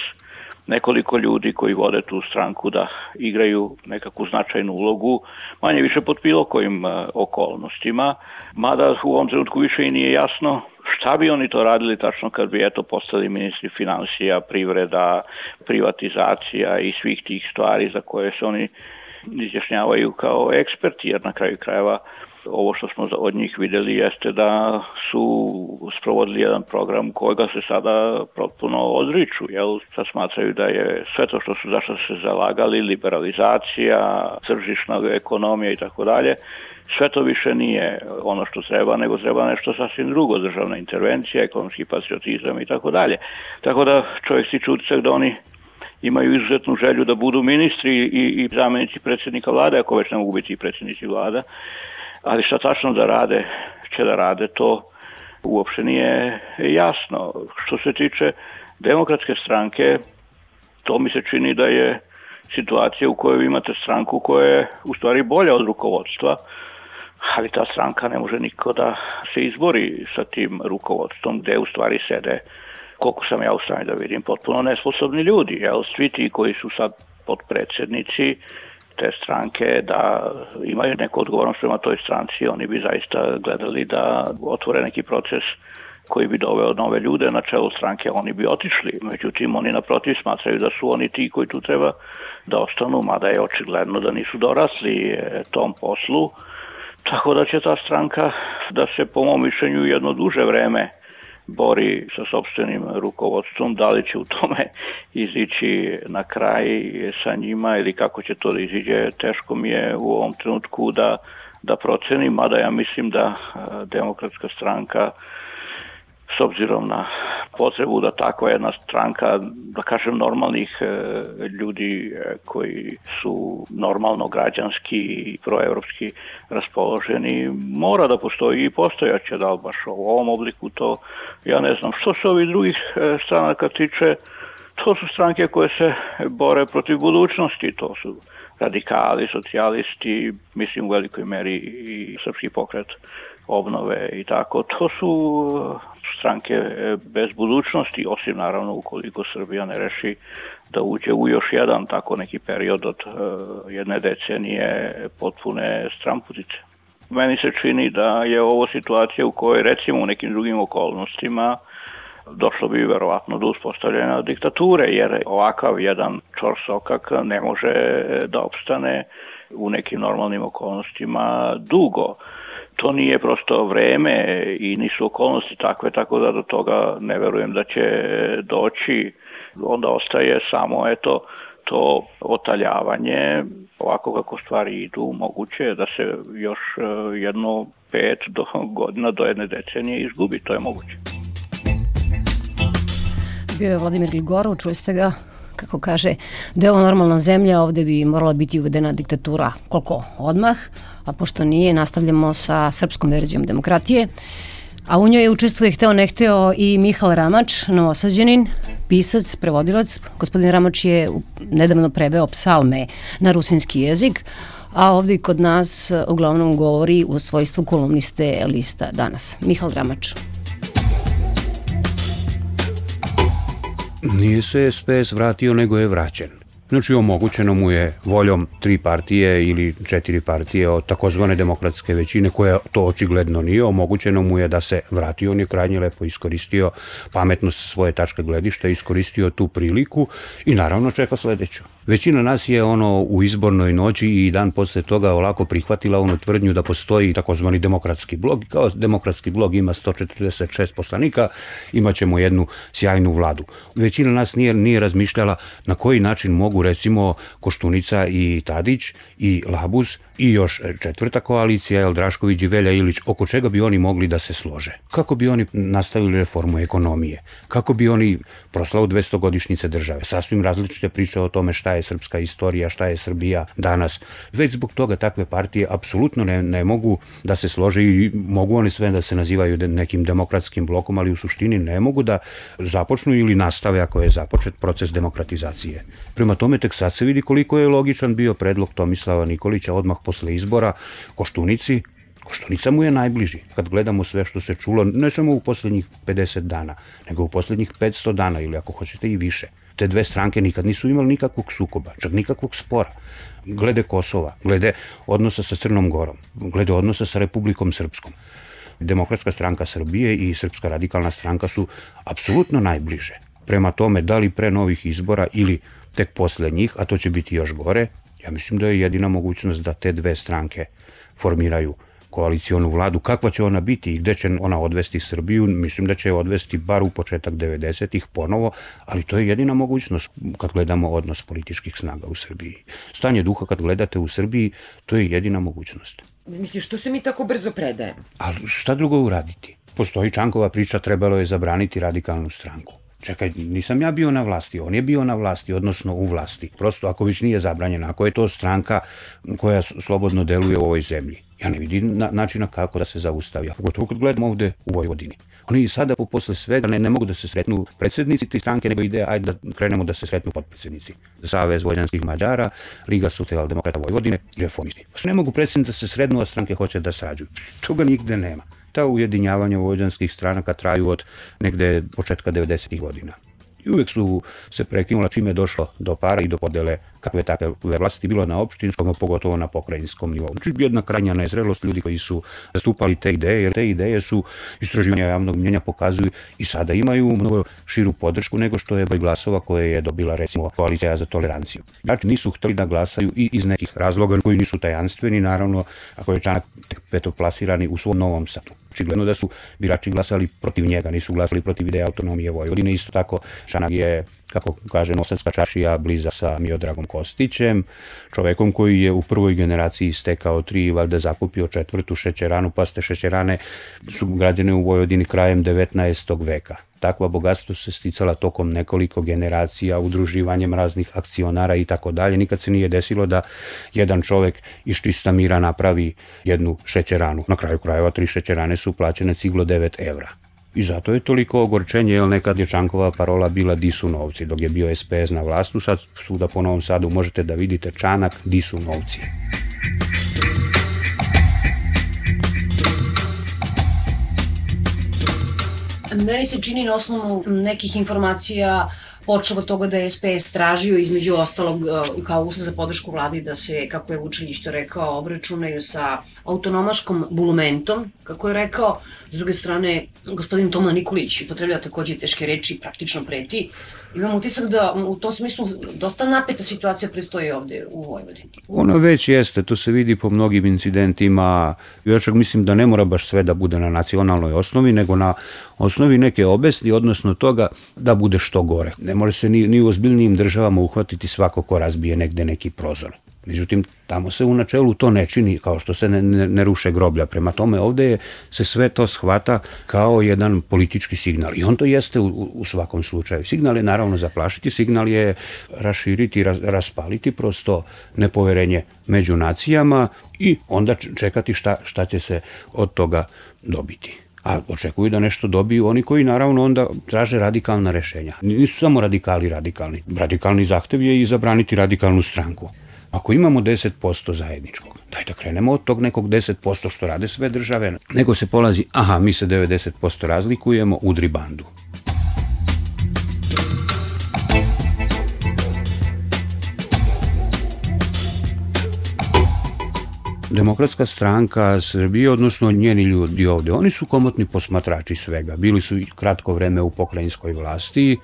nekoliko ljudi koji vode tu stranku da igraju nekakvu značajnu ulogu, manje više pod bilo kojim e, okolnostima, mada u ovom trenutku više i nije jasno šta bi oni to radili tačno kad bi eto postali ministri financija, privreda, privatizacija i svih tih stvari za koje se oni izjašnjavaju kao eksperti, jer na kraju krajeva ovo što smo od njih videli jeste da su sprovodili jedan program kojega se sada potpuno odriču, jel? Sad smatraju da je sve to što su zašto se zalagali, liberalizacija, tržišna ekonomija i tako dalje, sve to više nije ono što treba, nego treba nešto sasvim drugo, državna intervencija, ekonomski patriotizam i tako dalje. Tako da čovjek si utisak da oni imaju izuzetnu želju da budu ministri i, i zamenici predsjednika vlade, ako već ne mogu biti i predsjednici vlada, ali šta tačno da rade, će da rade to uopšte nije jasno. Što se tiče demokratske stranke, to mi se čini da je situacija u kojoj imate stranku koja je u stvari bolja od rukovodstva, ali ta stranka ne može niko da se izbori sa tim rukovodstvom gde u stvari sede koliko sam ja u stanju da vidim, potpuno nesposobni ljudi. Jel? Svi ti koji su sad podpredsednici, te stranke da imaju neku odgovornost prema toj stranci, oni bi zaista gledali da otvore neki proces koji bi doveo nove ljude na čelo stranke, oni bi otišli. Međutim, oni naprotiv smatraju da su oni ti koji tu treba da ostanu, mada je očigledno da nisu dorasli e, tom poslu, tako da će ta stranka da se po mom mišljenju jedno duže vreme bori sa sobstvenim rukovodstvom, da li će u tome izići na kraj sa njima ili kako će to da iziđe, teško mi je u ovom trenutku da da procenim, mada ja mislim da eh, demokratska stranka uh, s obzirom na potrebu da takva jedna stranka, da kažem normalnih e, ljudi e, koji su normalno građanski i proevropski raspoloženi, mora da postoji i postojaće, da li baš u ovom obliku to, ja ne znam. Što se ovih drugih e, stranaka tiče, to su stranke koje se bore protiv budućnosti, to su radikali, socijalisti, mislim u velikoj meri i srpski pokret obnove i tako. To su uh, stranke uh, bez budućnosti, osim naravno ukoliko Srbija ne reši da uđe u još jedan tako neki period od uh, jedne decenije potpune stramputice. Meni se čini da je ovo situacija u kojoj recimo u nekim drugim okolnostima došlo bi verovatno do uspostavljena diktature, jer ovakav jedan čorsokak ne može da opstane u nekim normalnim okolnostima dugo to nije prosto vreme i nisu okolnosti takve, tako da do toga ne verujem da će doći. Onda ostaje samo, eto, to otaljavanje, ovako kako stvari idu, moguće je da se još e, jedno pet do godina, do jedne decenije izgubi, to je moguće. Bio je Vladimir Gligorov, čuli ste ga kako kaže, da je ovo normalna zemlja, ovde bi morala biti uvedena diktatura, koliko? Odmah, a pošto nije, nastavljamo sa srpskom verzijom demokratije. A u njoj učestvuje hteo ne hteo i Mihal Ramač, novosađenin, pisac, prevodilac. Gospodin Ramač je nedavno preveo psalme na rusinski jezik, a ovde kod nas e, uglavnom govori u svojstvu kolumniste lista danas. Mihal Ramač. Nije se SPS vratio, nego je vraćen. Znači, omogućeno mu je voljom tri partije ili četiri partije od takozvane demokratske većine, koja to očigledno nije, omogućeno mu je da se vrati. On je krajnje lepo iskoristio pametnost svoje tačke gledišta, iskoristio tu priliku i naravno čeka sledeću. Većina nas je ono u izbornoj noći i dan posle toga olako prihvatila onu tvrdnju da postoji takozvani demokratski blog. Kao demokratski blog ima 146 poslanika, imaćemo jednu sjajnu vladu. Većina nas nije, nije razmišljala na koji način mogu recimo Koštunica i Tadić i Labus i još e, četvrta koalicija, El Drašković i Velja Ilić, oko čega bi oni mogli da se slože? Kako bi oni nastavili reformu ekonomije? Kako bi oni proslavu 200-godišnjice države? Sasvim različite priče o tome šta je srpska istorija, šta je Srbija danas. Već zbog toga takve partije apsolutno ne, ne mogu da se slože i mogu oni sve da se nazivaju nekim demokratskim blokom, ali u suštini ne mogu da započnu ili nastave ako je započet proces demokratizacije. Prema tome tek sad se vidi koliko je logičan bio predlog Tomislava Nikolića odmah posle izbora Koštunici, Koštunica mu je najbliži, kad gledamo sve što se čulo, ne samo u poslednjih 50 dana, nego u poslednjih 500 dana ili ako hoćete i više. Te dve stranke nikad nisu imali nikakvog sukoba, čak nikakvog spora. Glede Kosova, glede odnosa sa Crnom Gorom, glede odnosa sa Republikom Srpskom. Demokratska stranka Srbije i Srpska radikalna stranka su apsolutno najbliže. Prema tome, da li pre novih izbora ili tek posle njih, a to će biti još gore, Ja mislim da je jedina mogućnost da te dve stranke formiraju koalicijonu vladu. Kakva će ona biti i gde će ona odvesti Srbiju? Mislim da će je odvesti bar u početak 90-ih ponovo, ali to je jedina mogućnost kad gledamo odnos političkih snaga u Srbiji. Stanje duha kad gledate u Srbiji, to je jedina mogućnost. Mislim, što se mi tako brzo predajemo? Ali šta drugo uraditi? Postoji Čankova priča, trebalo je zabraniti radikalnu stranku. Čekaj, nisam ja bio na vlasti, on je bio na vlasti, odnosno u vlasti. Prosto ako već nije zabranjeno, ako je to stranka koja slobodno deluje u ovoj zemlji. Ja ne vidim na, načina kako da se zaustavi. Ja pogotovo kad gledam ovde u Vojvodini. Oni i sada posle svega ne, ne mogu da se sretnu predsednici te stranke, nego ide, ajde da krenemo da se sretnu potpredsednici. Savez Vojvodanskih Mađara, Liga Demokrata Vojvodine, reformisti. Pa ne mogu predsednici da se srednu, a stranke hoće da srađuju. Toga nigde nema ta ujedinjavanja vojvođanskih stranaka traju od negde početka 90. godina. I uvek su se prekinula čime je došlo do para i do podele kakve takve vlasti bilo na opštinskom, a pogotovo na pokrajinskom nivou. Znači, jedna krajnja nezrelost ljudi koji su zastupali te ideje, jer te ideje su istraživanja javnog mnjenja pokazuju i sada imaju mnogo širu podršku nego što je broj glasova koje je dobila recimo koalicija za toleranciju. Znači nisu hteli da glasaju i iz nekih razloga koji nisu tajanstveni, naravno ako je Čanak petoplasirani u svom novom satu. Očigledno da su birači glasali protiv njega, nisu glasali protiv ideje autonomije Vojvodine. Isto tako Čanak je kako kaže Nosanska čašija, bliza sa Miodragom Kostićem, čovekom koji je u prvoj generaciji stekao tri i valjda zakupio četvrtu šećeranu, pa ste šećerane su građene u Vojvodini krajem 19. veka. Takva bogatstva se sticala tokom nekoliko generacija, udruživanjem raznih akcionara i tako dalje. Nikad se nije desilo da jedan čovek iz čista mira napravi jednu šećeranu. Na kraju krajeva tri šećerane su plaćene ciglo 9 evra. I zato je toliko ogorčenje, jer nekad je Čankova parola bila di su novci, dok je bio SPS na vlastu, sad suda po Novom Sadu možete da vidite Čanak di su novci. Meni se čini na osnovu nekih informacija počeo od toga da je SPS tražio između ostalog e, kao uslov za podršku vladi da se, kako je Vučilić to rekao, obračunaju sa autonomaškom bulumentom, kako je rekao, s druge strane, gospodin Toma Nikolić potrebljava takođe teške reči, praktično preti. Imam utisak da u tom smislu dosta napeta situacija prestoji ovde u Vojvodini. Ono već jeste, to se vidi po mnogim incidentima. Ja čak mislim da ne mora baš sve da bude na nacionalnoj osnovi, nego na osnovi neke obesti, odnosno toga da bude što gore ne može se ni, ni u ozbiljnijim državama uhvatiti svako ko razbije negde neki prozor. Međutim, tamo se u načelu to ne čini, kao što se ne, ne, ne ruše groblja. Prema tome, ovde je, se sve to shvata kao jedan politički signal. I on to jeste u, u svakom slučaju. Signal je naravno zaplašiti, signal je raširiti, raz, raspaliti prosto nepoverenje među nacijama i onda čekati šta, šta će se od toga dobiti. A očekuju da nešto dobiju oni koji naravno onda traže radikalna rešenja. Nisu samo radikali radikalni. Radikalni zahtev je i zabraniti radikalnu stranku. Ako imamo 10% zajedničkog, daj da krenemo od tog nekog 10% što rade sve države, nego se polazi, aha, mi se 90% razlikujemo, udri bandu. demokratska stranka Srbije, odnosno njeni ljudi ovde, oni su komotni posmatrači svega. Bili su kratko vreme u pokrajinskoj vlasti,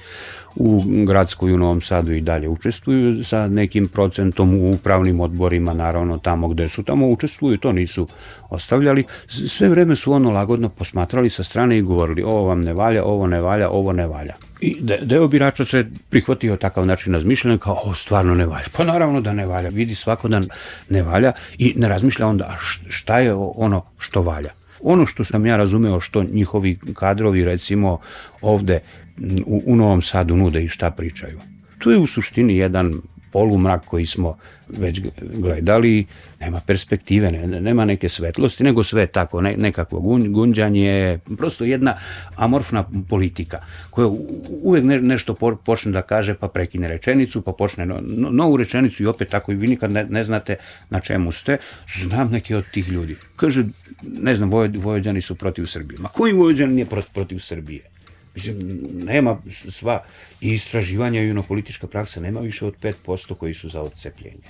u Gradskoj u Novom Sadu i dalje učestvuju sa nekim procentom u upravnim odborima, naravno tamo gde su tamo učestvuju, to nisu ostavljali. Sve vreme su ono lagodno posmatrali sa strane i govorili ovo vam ne valja, ovo ne valja, ovo ne valja. I deo birača se prihvatio takav način razmišljanja kao ovo stvarno ne valja. Pa naravno da ne valja, vidi svako da ne valja i ne razmišlja onda šta je ono što valja. Ono što sam ja razumeo što njihovi kadrovi recimo ovde u, u Novom Sadu nude i šta pričaju. Tu je u suštini jedan polumrak koji smo već gledali, nema perspektive, ne, nema neke svetlosti, nego sve tako, ne, nekakvo gunđanje, prosto jedna amorfna politika koja uvek ne, nešto po, počne da kaže, pa prekine rečenicu, pa počne no, no, novu rečenicu i opet tako i vi nikad ne, ne znate na čemu ste. Znam neke od tih ljudi. Kaže, ne znam, Vojvođani su protiv Srbije. Ma koji Vojvođani nije protiv Srbije? Mislim, nema sva istraživanja i politička praksa nema više od 5% koji su za odcepljenje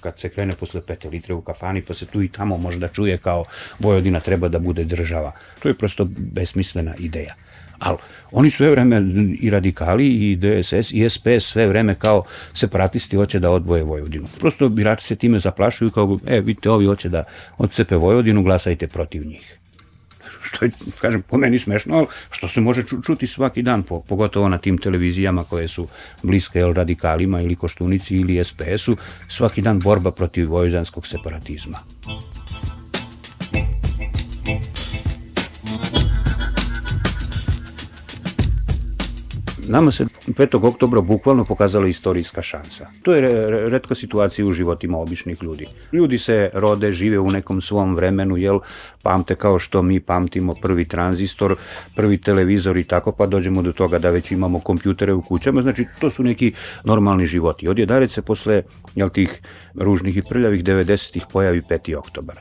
kad se krene posle pete litre u kafani, pa se tu i tamo može da čuje kao Vojvodina treba da bude država. To je prosto besmislena ideja. Ali oni su sve vreme i radikali i DSS i SPS sve vreme kao separatisti hoće da odvoje Vojvodinu. Prosto birači se time zaplašuju kao, e vidite ovi hoće da odcepe Vojvodinu, glasajte protiv njih. што е, кажем, по мене смешно, ал, што се може чу, чути сваки дан, по, поготово на тим телевизијама кои се блиска ел радикалима или Коштуници или СПС-у, сваки дан борба против војданског сепаратизма. Nama se 5. oktobra bukvalno pokazala istorijska šansa. To je redka situacija u životima običnih ljudi. Ljudi se rode, žive u nekom svom vremenu, jel, pamte kao što mi pamtimo prvi tranzistor, prvi televizor i tako, pa dođemo do toga da već imamo kompjutere u kućama, znači to su neki normalni životi. Odjedaret se posle, jel, tih ružnih i prljavih 90-ih pojavi 5. oktobar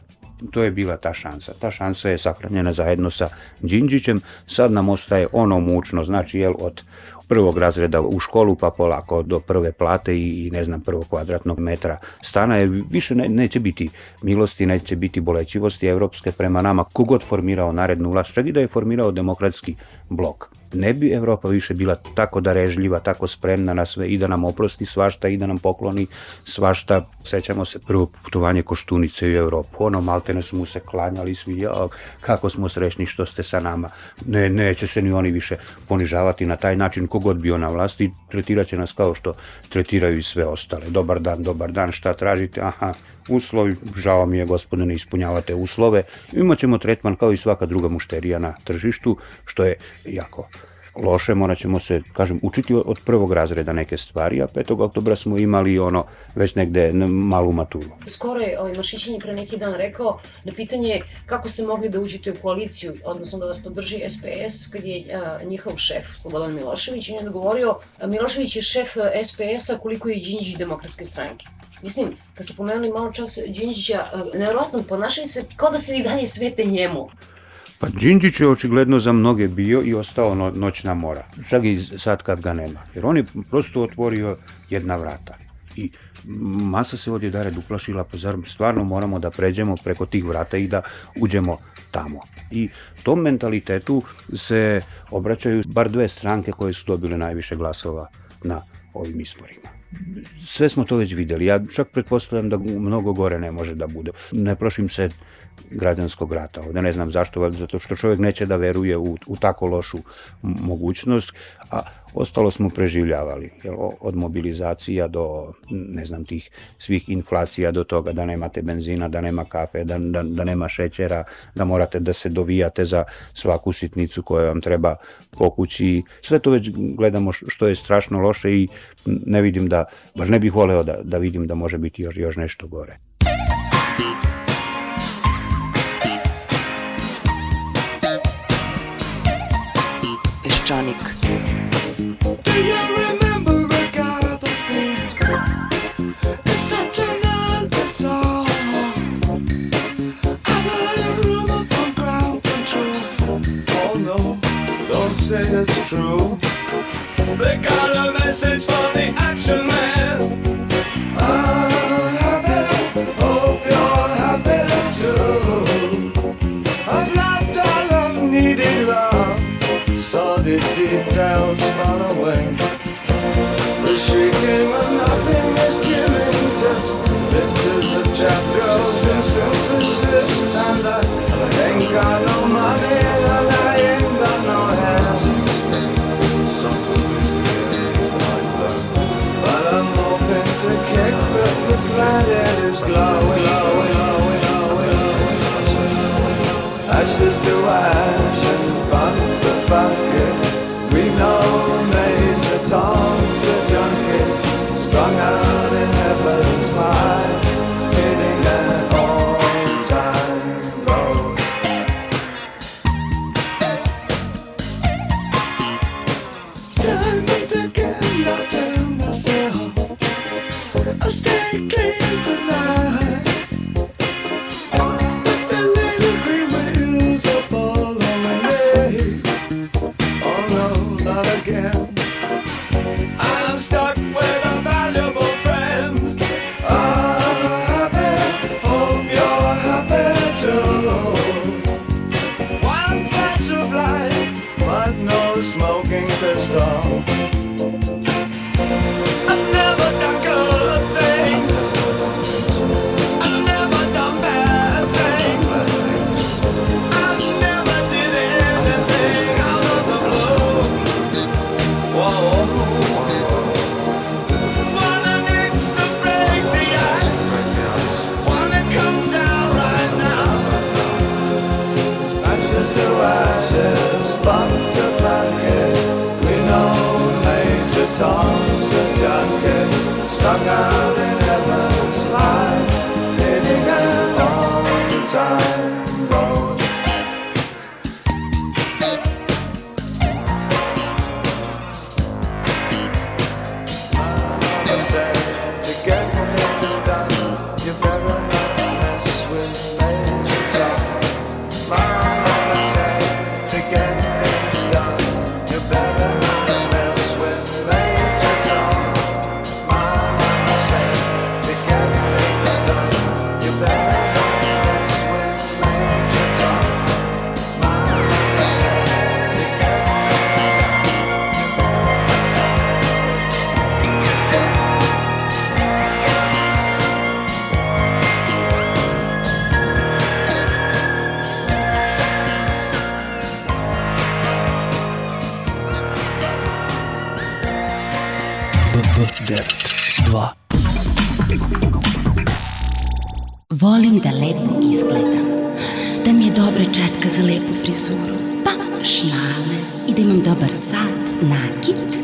to je bila ta šansa. Ta šansa je sahranjena zajedno sa Đinđićem. Sad nam ostaje ono mučno, znači jel, od prvog razreda u školu pa polako do prve plate i, ne znam prvog kvadratnog metra stana jer više ne, neće biti milosti, neće biti bolećivosti evropske prema nama kogod formirao narednu vlast, čak i da je formirao demokratski blok ne bi Evropa više bila tako darežljiva, tako spremna na sve i da nam oprosti svašta i da nam pokloni svašta. Sećamo se prvo putovanje Koštunice u Evropu, ono maltene smo se klanjali svi, jao, kako smo srećni što ste sa nama. Ne, neće se ni oni više ponižavati na taj način, kogod bio na vlasti, tretiraće nas kao što tretiraju i sve ostale. Dobar dan, dobar dan, šta tražite? Aha, uslovi, žao mi je gospodine, ne ispunjavate uslove, ćemo tretman kao i svaka druga mušterija na tržištu, što je jako loše, morat ćemo se, kažem, učiti od prvog razreda neke stvari, a 5. oktobra smo imali ono, već negde malu maturu. Skoro je ovaj Maršićin je pre neki dan rekao da pitanje kako ste mogli da uđete u koaliciju, odnosno da vas podrži SPS, kad je a, njihov šef, Slobodan Milošević, on je odgovorio, Milošević je šef SPS-a koliko je Đinđić demokratske stranke. Mislim, kad ste pomenuli malo čas Đinđića, e, nevjerojatno ponašaju se kao da se i dalje svete njemu. Pa Đinđić je očigledno za mnoge bio i ostao no, noćna mora, čak i sad kad ga nema. Jer on je prosto otvorio jedna vrata. I masa se od jedare duplašila, pa zar stvarno moramo da pređemo preko tih vrata i da uđemo tamo. I tom mentalitetu se obraćaju bar dve stranke koje su dobile najviše glasova na ovim izborima sve smo to već videli. Ja čak pretpostavljam da mnogo gore ne može da bude. Ne prošim se građanskog rata ovde, ne znam zašto, zato što čovjek neće da veruje u, u tako lošu mogućnost, a ostalo smo preživljavali, jel, od mobilizacija do, ne znam, tih svih inflacija do toga da nemate benzina, da nema kafe, da, da, da nema šećera, da morate da se dovijate za svaku sitnicu koja vam treba po kući. Sve to već gledamo što je strašno loše i ne vidim da, baš ne bih voleo da, da vidim da može biti još, još nešto gore. Thank true. They got a message for me.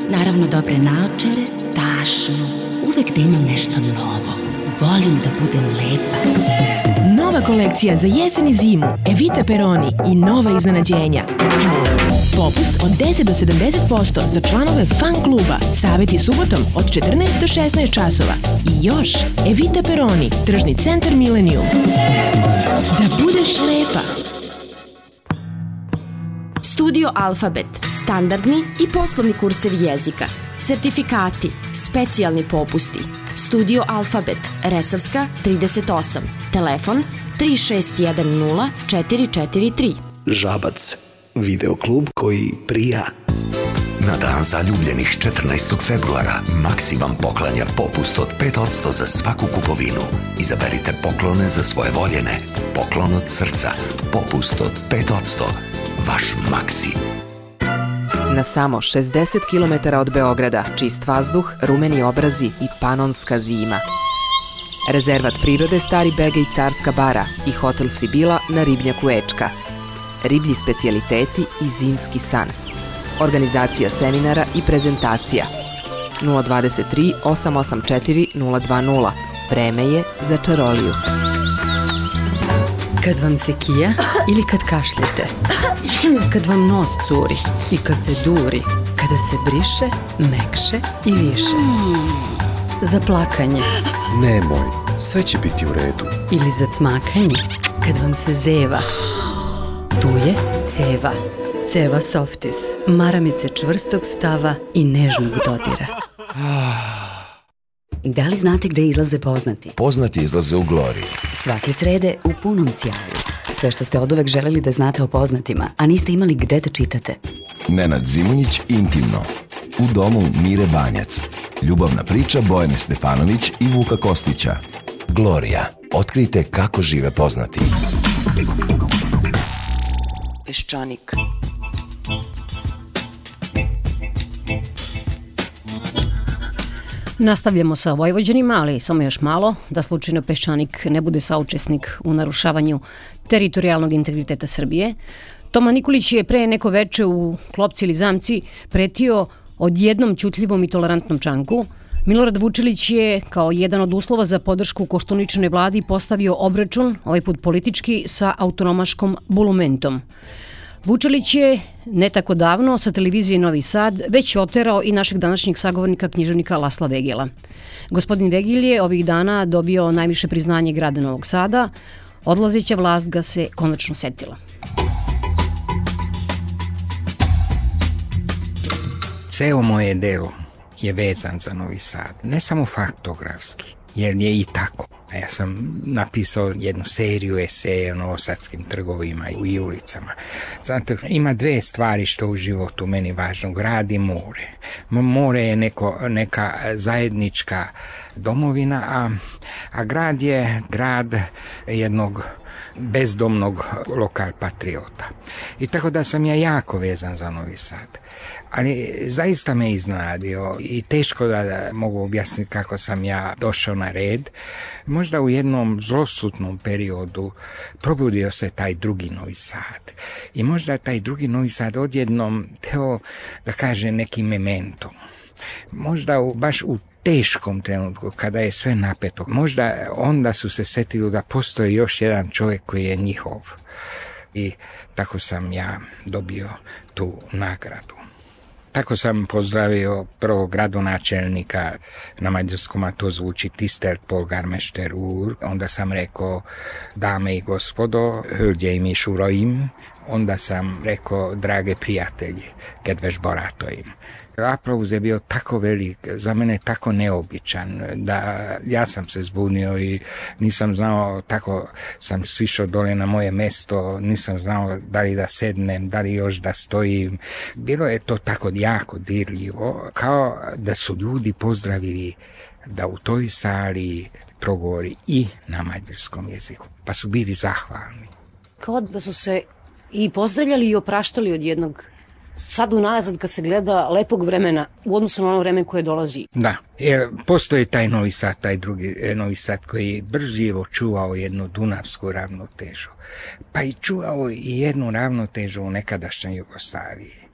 Naravno dobre naočare, tašnu, uvek da imam nešto novo. Volim da budem lepa. Nova kolekcija za jesen i zimu, Evita Peroni i nova iznenađenja. Popust od 10 do 70% za članove fan kluba. Saveti subotom od 14 do 16 časova. I još, Evita Peroni, tržni centar Millennium. Da budeš lepa. Studio Alfabet standardni i poslovni kursevi jezika, sertifikati, specijalni popusti, Studio Alfabet, Resavska 38, telefon 3610 443. Žabac, videoklub koji prija. Na dan zaljubljenih 14. februara Maksimam poklanja popust od 5% za svaku kupovinu. Izaberite poklone za svoje voljene. Poklon od srca. Popust od 5%. Vaš Maksi na samo 60 km od Beograda, čist vazduh, rumeni obrazi i panonska zima. Rezervat prirode Stari Bege i Carska bara i hotel Sibila na ribnjaku Ečka. Riblji specijaliteti i zimski san. Organizacija seminara i prezentacija. 023 884 020. Vreme je za čaroliju. Kad vam se kija ili kad kašljete, Kad vam nos curi i kad se duri, kada se briše, mekše i više. Hmm. Za plakanje. Nemoj, sve će biti u redu. Ili za cmakanje, kad vam se zeva. Tu je ceva. Ceva Softis, maramice čvrstog stava i nežnog dodira. Da li znate gde izlaze poznati? Poznati izlaze u Gloriju. Svake srede u punom sjaju sve što ste oduvek želeli da znate o poznatima, a niste imali gde da čitate. Nenad Zimonjić intimno. U domu Mire Banjac. Ljubavna priča Bojane Stefanović i Vuka Kostića. Gloria. Otkrijte kako žive poznati. Peščanik. Nastavljamo sa Vojvođanima, ali samo još malo, da slučajno Peščanik ne bude saučesnik u narušavanju teritorijalnog integriteta Srbije. Toma Nikolić je pre neko veče u klopci ili zamci pretio od jednom čutljivom i tolerantnom čanku. Milorad Vučilić je kao jedan od uslova za podršku koštuničnoj vladi postavio obračun, ovaj put politički, sa autonomaškom bulumentom. Vučelić je ne tako davno sa televizije Novi Sad već oterao i našeg današnjeg sagovornika književnika Lasla Vegela. Gospodin Vegil je ovih dana dobio najviše priznanje grada Novog Sada, odlazeća vlast ga se konačno setila. Ceo moje delo je vezan za Novi Sad, ne samo faktografski, jer je i tako. Ja sam napisao jednu seriju eseja o novosadskim trgovima i ulicama. Znate, ima dve stvari što u životu meni važno, grad i more. More je neko, neka zajednička domovina, a, a grad je grad jednog bezdomnog lokal patriota. I tako da sam ja jako vezan za Novi Sad ali zaista me iznenadio i teško da, da mogu objasniti kako sam ja došao na red. Možda u jednom zlostutnom periodu probudio se taj drugi Novi Sad i možda taj drugi Novi Sad odjednom teo da kaže neki memento. Možda u, baš u teškom trenutku, kada je sve napeto, možda onda su se setili da postoji još jedan čovjek koji je njihov. I tako sam ja dobio tu nagradu. Tako sam pozdravio prvo gradonačelnika na mađarskom, a to zvuči tistelt polgarmešter úr. Onda sam rekao, dame i gospodo, hölgyeim és uraim, onda sam rekao, drage prijatelji, kedves barátaim. Aplauz je bio tako velik, za mene tako neobičan, da ja sam se zbunio i nisam znao, tako sam sišao dole na moje mesto, nisam znao da li da sednem, da li još da stojim. Bilo je to tako jako dirljivo, kao da su ljudi pozdravili da u toj sali progovori i na mađarskom jeziku, pa su bili zahvalni. Kao da su se i pozdravljali i opraštali od jednog sad unazad kad se gleda lepog vremena u odnosu na ono vreme koje dolazi. Da, jer postoji taj novi sad, taj drugi e, novi sad koji je bržljivo čuvao jednu dunavsku ravnotežu, pa i čuvao i jednu ravnotežu u nekadašnjoj Jugoslaviji.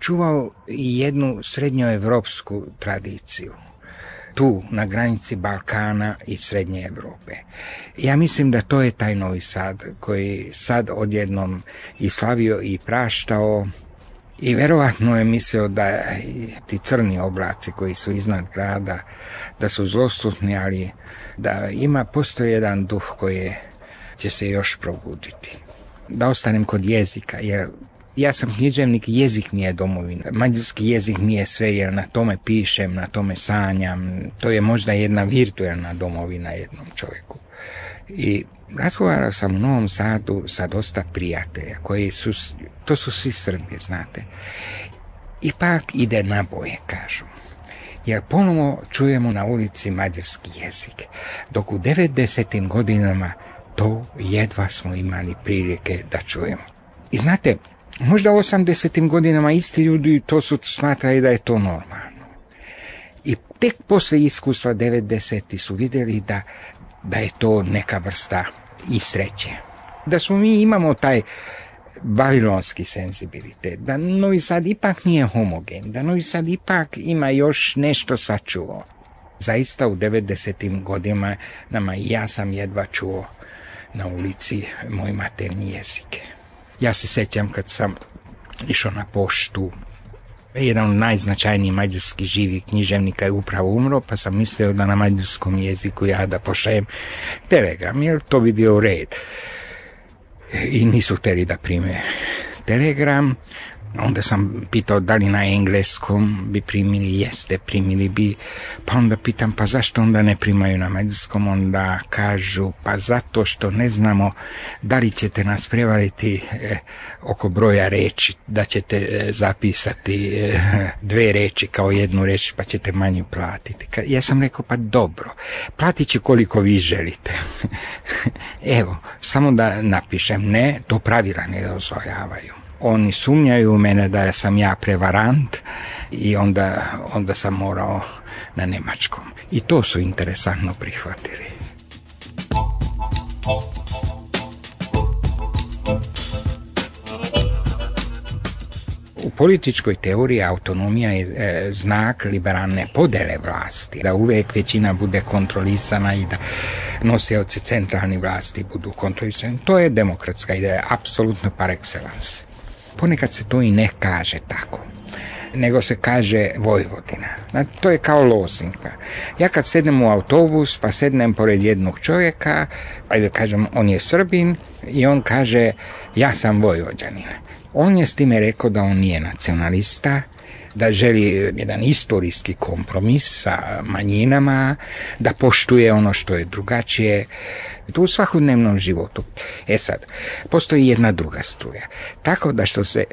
Čuvao i jednu srednjoevropsku tradiciju, tu na granici Balkana i Srednje Evrope. Ja mislim da to je taj Novi Sad koji sad odjednom i slavio i praštao i verovatno je mislio da ti crni oblaci koji su iznad grada, da su zlostutni, ali da ima postoji jedan duh koji je, će se još probuditi. Da ostanem kod jezika, jer ja sam književnik, jezik mi je domovina. Mađarski jezik mi je sve, jer na tome pišem, na tome sanjam. To je možda jedna virtualna domovina jednom čovjeku. I razgovara sam u Novom Sadu sa dosta prijatelja koji su, to su svi Srbi, znate. Ipak ide na boje, kažu jer ponovo čujemo na ulici mađarski jezik, dok u 90. godinama to jedva smo imali prilike da čujemo. I znate, možda u 80. godinama isti ljudi to su smatrali da je to normalno. I tek posle iskustva 90. su videli da, da je to neka vrsta i sreće. Da smo mi imamo taj babilonski senzibilitet, da Novi Sad ipak nije homogen, da Novi Sad ipak ima još nešto sačuvao. Zaista u 90. godima nama ja sam jedva čuo na ulici moj materni jezik. Ja se sećam kad sam išao na poštu Jedan od najznačajnijih mađarskih živih književnika je upravo umro, pa sam mislio da na mađarskom jeziku ja da pošaljem telegram, jer to bi bio red. I nisu hteli da prime telegram, onda sam pitao da li na engleskom bi primili, jeste, primili bi, pa onda pitam pa zašto onda ne primaju na mađarskom, onda kažu pa zato što ne znamo da li ćete nas prevariti eh, oko broja reči, da ćete eh, zapisati eh, dve reči kao jednu reč pa ćete manju platiti. Ja sam rekao pa dobro, platit ću koliko vi želite. Evo, samo da napišem, ne, to pravila ne dozvoljavaju oni sumnjaju u mene da sam ja prevarant i onda, onda sam morao na nemačkom. I to su interesantno prihvatili. U političkoj teoriji autonomija je e, znak liberalne podele vlasti, da uvek većina bude kontrolisana i da nosioci centralne vlasti budu kontrolisani. To je demokratska ideja, apsolutno par excellence. Ponekad se to i ne kaže tako nego se kaže Vojvodina. Znači, to je kao lozinka. Ja kad sednem u autobus, pa sednem pored jednog čovjeka, ajde da kažem, on je Srbin, i on kaže, ja sam Vojvođanin. On je s time rekao da on nije nacionalista, da želi eh, jedan istorijski kompromis sa eh, manjinama, da poštuje ono što je drugačije, to u svakodnevnom životu. E sad, postoji jedna druga struja. Tako da što se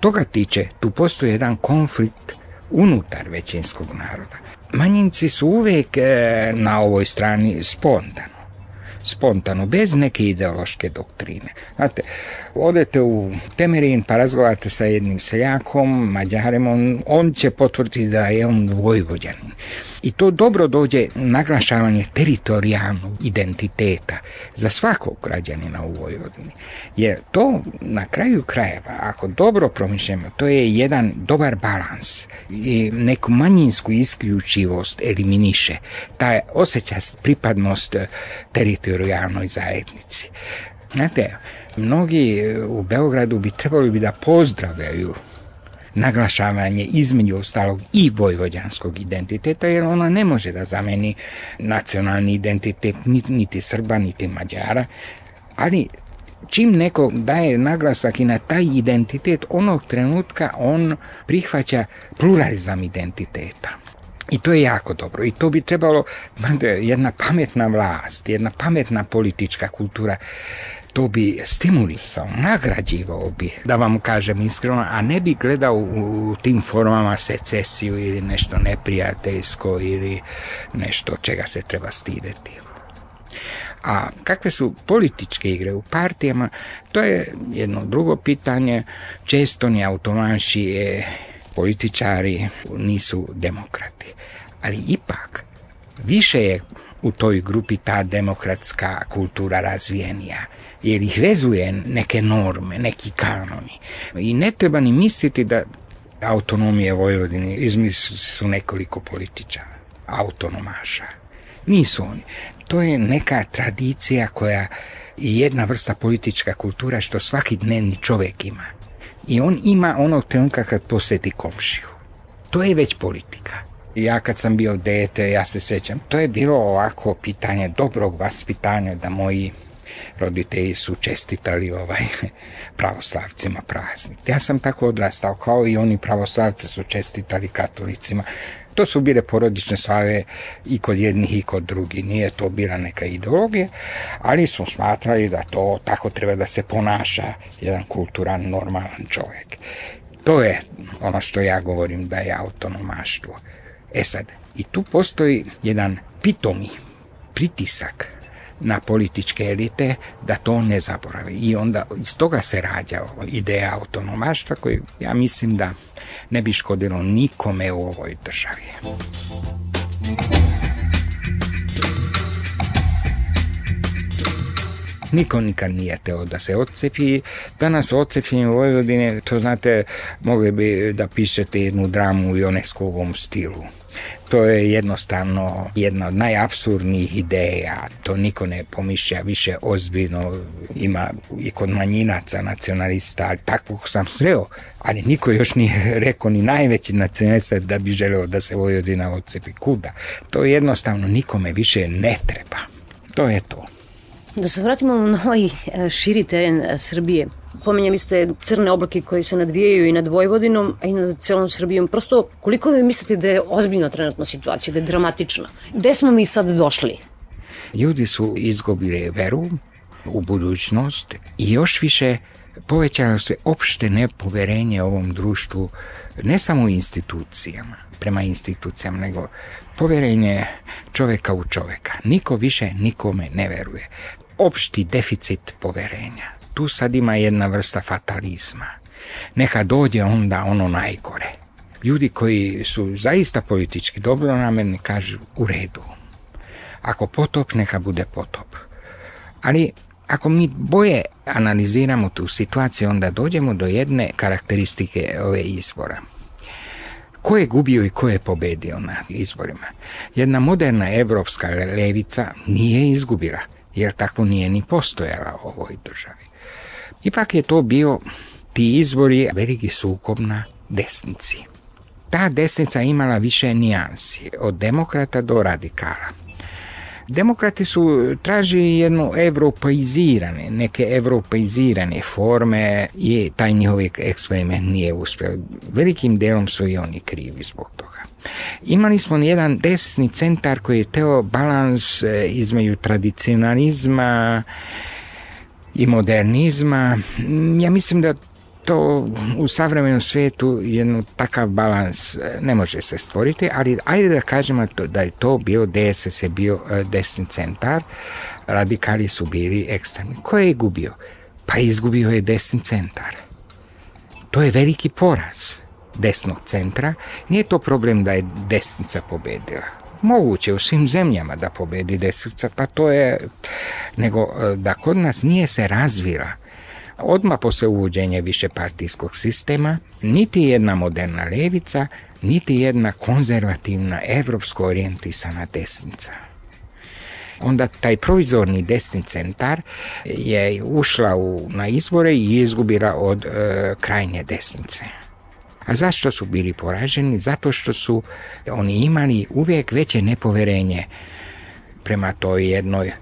toga tiče, tu postoji jedan konflikt unutar većinskog naroda. Manjinci su uvek e, eh, na ovoj strani spontano spontano, bez neke ideološke doktrine. Znate, odete u Temerin pa razgovarate sa jednim seljakom, mađarem, on, on će potvrditi da je on vojvođanin. I to dobro dođe naglašavanje teritorijalnog identiteta za svakog građanina u Vojvodini. Jer to na kraju krajeva, ako dobro promišljamo, to je jedan dobar balans. I neku manjinsku isključivost eliminiše. Ta osjeća pripadnost teritorijalnoj zajednici. Znate, Mnogi eh, u Beogradu bi trebali bi da pozdravljaju naglašavanje između ostalog i vojvođanskog identiteta, jer ona ne može da zameni nacionalni identitet niti Srba, niti Mađara, ali čim neko daje naglasak i na taj identitet, onog trenutka on prihvaća pluralizam identiteta. I to je jako dobro. I to bi trebalo jedna pametna vlast, jedna pametna politička kultura to bi stimulisao, nagrađivao bi, da vam kažem iskreno, a ne bi gledao u, tim formama secesiju ili nešto neprijateljsko ili nešto čega se treba stideti. A kakve su političke igre u partijama, to je jedno drugo pitanje. Često ni automanši e, političari nisu demokrati. Ali ipak, više je u toj grupi ta demokratska kultura razvijenija jer ih vezuje neke norme, neki kanoni. I ne treba ni misliti da autonomije Vojvodine izmislili su nekoliko političara, autonomaša. Nisu oni. To je neka tradicija koja i jedna vrsta politička kultura što svaki dnevni čovek ima. I on ima onog trenutka kad poseti komšiju. To je već politika. Ja kad sam bio dete, ja se sećam, to je bilo ovako pitanje dobrog vaspitanja da moji roditelji su čestitali ovaj, pravoslavcima praznik. Ja sam tako odrastao, kao i oni pravoslavci su čestitali katolicima. To su bile porodične slave i kod jednih i kod drugih. Nije to bila neka ideologija, ali smo smatrali da to tako treba da se ponaša jedan kulturan, normalan čovjek. To je ono što ja govorim da je autonomaštvo. E sad, i tu postoji jedan pitomi pritisak na političke elite da to ne zaborave. I onda iz toga se rađa ideja autonomaštva koju ja mislim da ne bi škodilo nikome u ovoj državi. Niko nikad nije teo da se odcepi. Danas odcepljenje Vojvodine, to znate, mogli bi da pišete jednu dramu u Joneskovom stilu. To je jednostavno jedna od najabsurdnijih ideja. To niko ne pomišlja više ozbiljno. Ima i kod manjinaca nacionalista, takvog sam sreo, ali niko još nije rekao ni najveći nacionalista da bi želeo da se Vojvodina odcepi kuda. To jednostavno nikome više ne treba. To je to. Da se vratimo na ovaj e, širi teren e, Srbije. Pomenjali ste crne oblake koji se nadvijaju i nad Vojvodinom, a i nad celom Srbijom. Prosto, koliko vi mislite da je ozbiljna trenutna situacija, da je dramatična? Gde smo mi sad došli? Ljudi su izgubili veru u budućnost i još više povećano se opšte nepoverenje ovom društvu, ne samo u institucijama, prema institucijama, nego poverenje čoveka u čoveka. Niko više nikome ne veruje opšti deficit poverenja. Tu sad ima jedna vrsta fatalizma. Neka dođe onda ono najgore. Ljudi koji su zaista politički dobro dobronamerni kažu u redu. Ako potop, neka bude potop. Ali ako mi boje analiziramo tu situaciju, onda dođemo do jedne karakteristike ove izbora. Ko je gubio i ko je pobedio na izborima? Jedna moderna evropska levica nije izgubila, jer tako nije ni postojala u ovoj državi. Ipak je to bio ti izbori veliki sukob na desnici. Ta desnica imala više nijansi, od demokrata do radikala. Demokrati su tražili jednu evropaizirane, neke evropaizirane forme i taj njihov eksperiment nije uspio. Velikim delom su i oni krivi zbog toga. Imali smo jedan desni centar koji je teo balans e, između tradicionalizma i modernizma. Ja mislim da to u savremenom svijetu jedno takav balans e, ne može se stvoriti, ali ajde da kažemo da je to bio, DSS je bio e, desni centar, radikali su bili ekstremni. Ko je gubio? Pa izgubio je desni centar. To je veliki poraz desnog centra. Nije to problem da je desnica pobedila moguće u svim zemljama da pobedi desnica, pa to je, nego e, da kod nas nije se razvila Odmah posle uvođenja višepartijskog sistema, niti jedna moderna levica, niti jedna konzervativna, evropsko orijentisana desnica onda taj provizorni desni centar je ušla u, na izbore i izgubila od e, krajnje desnice. A zašto su bili poraženi? Zato što su oni imali uvijek veće nepoverenje prema toj jednoj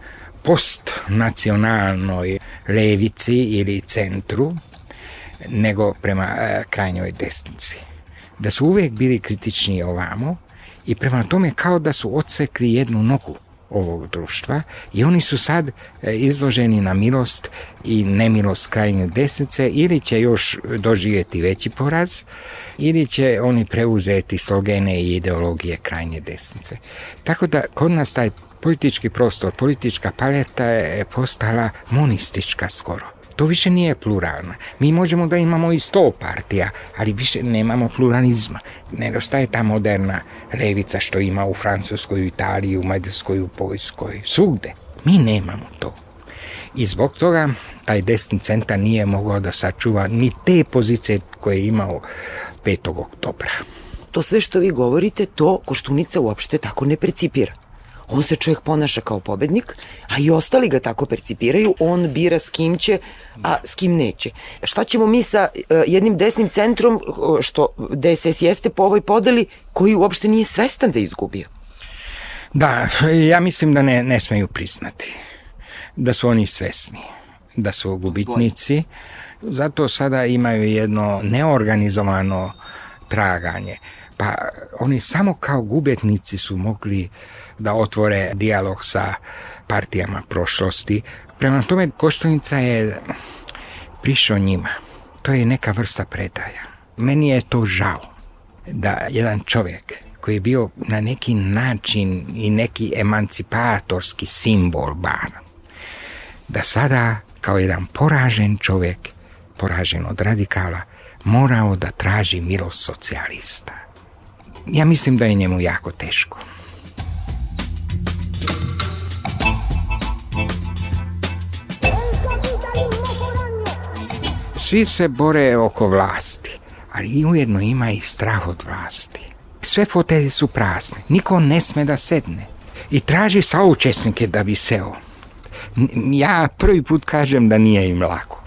postnacionalnoj levici ili centru, nego prema e, krajnjoj desnici. Da su uvek bili kritični ovamo i prema tome kao da su odsekli jednu nogu ovog društva i oni su sad e, izloženi na milost i nemilost krajnje desnice ili će još doživjeti veći poraz ili će oni preuzeti slogene i ideologije krajnje desnice. Tako da kod nas taj Politički prostor, politička paleta je postala monistička skoro. To više nije pluralna. Mi možemo da imamo i sto partija, ali više nemamo pluralizma. Nedostaje ta moderna levica što ima u Francuskoj, u Italiji, u Mađarskoj, u Poljskoj, svugde. Mi nemamo to. I zbog toga taj desni centar nije mogao da sačuva ni te pozicije koje je imao 5. oktobra. To sve što vi govorite, to Koštunica uopšte tako ne precipira on se čovjek ponaša kao pobednik, a i ostali ga tako percipiraju, on bira s kim će, a s kim neće. Šta ćemo mi sa e, jednim desnim centrom, e, što DSS jeste po ovoj podeli, koji uopšte nije svestan da je izgubio? Da, ja mislim da ne, ne smeju priznati da su oni svesni da su gubitnici. Zato sada imaju jedno neorganizovano traganje. Pa oni samo kao gubitnici su mogli uh, da otvore dijalog sa partijama prošlosti. Prema tome, Koštunica je prišao njima. To je neka vrsta predaja. Meni je to žao da jedan čovjek koji je bio na neki način i neki emancipatorski simbol bar, da sada kao jedan poražen čovjek, poražen od radikala, morao da traži milost socijalista. Ja mislim da je njemu jako teško. Svi se bore oko vlasti, ali i ujedno ima i strah od vlasti. Sve fotelje su prazne, niko ne sme da sedne i traži saučesnike da bi seo. Ja prvi put kažem da nije im lako.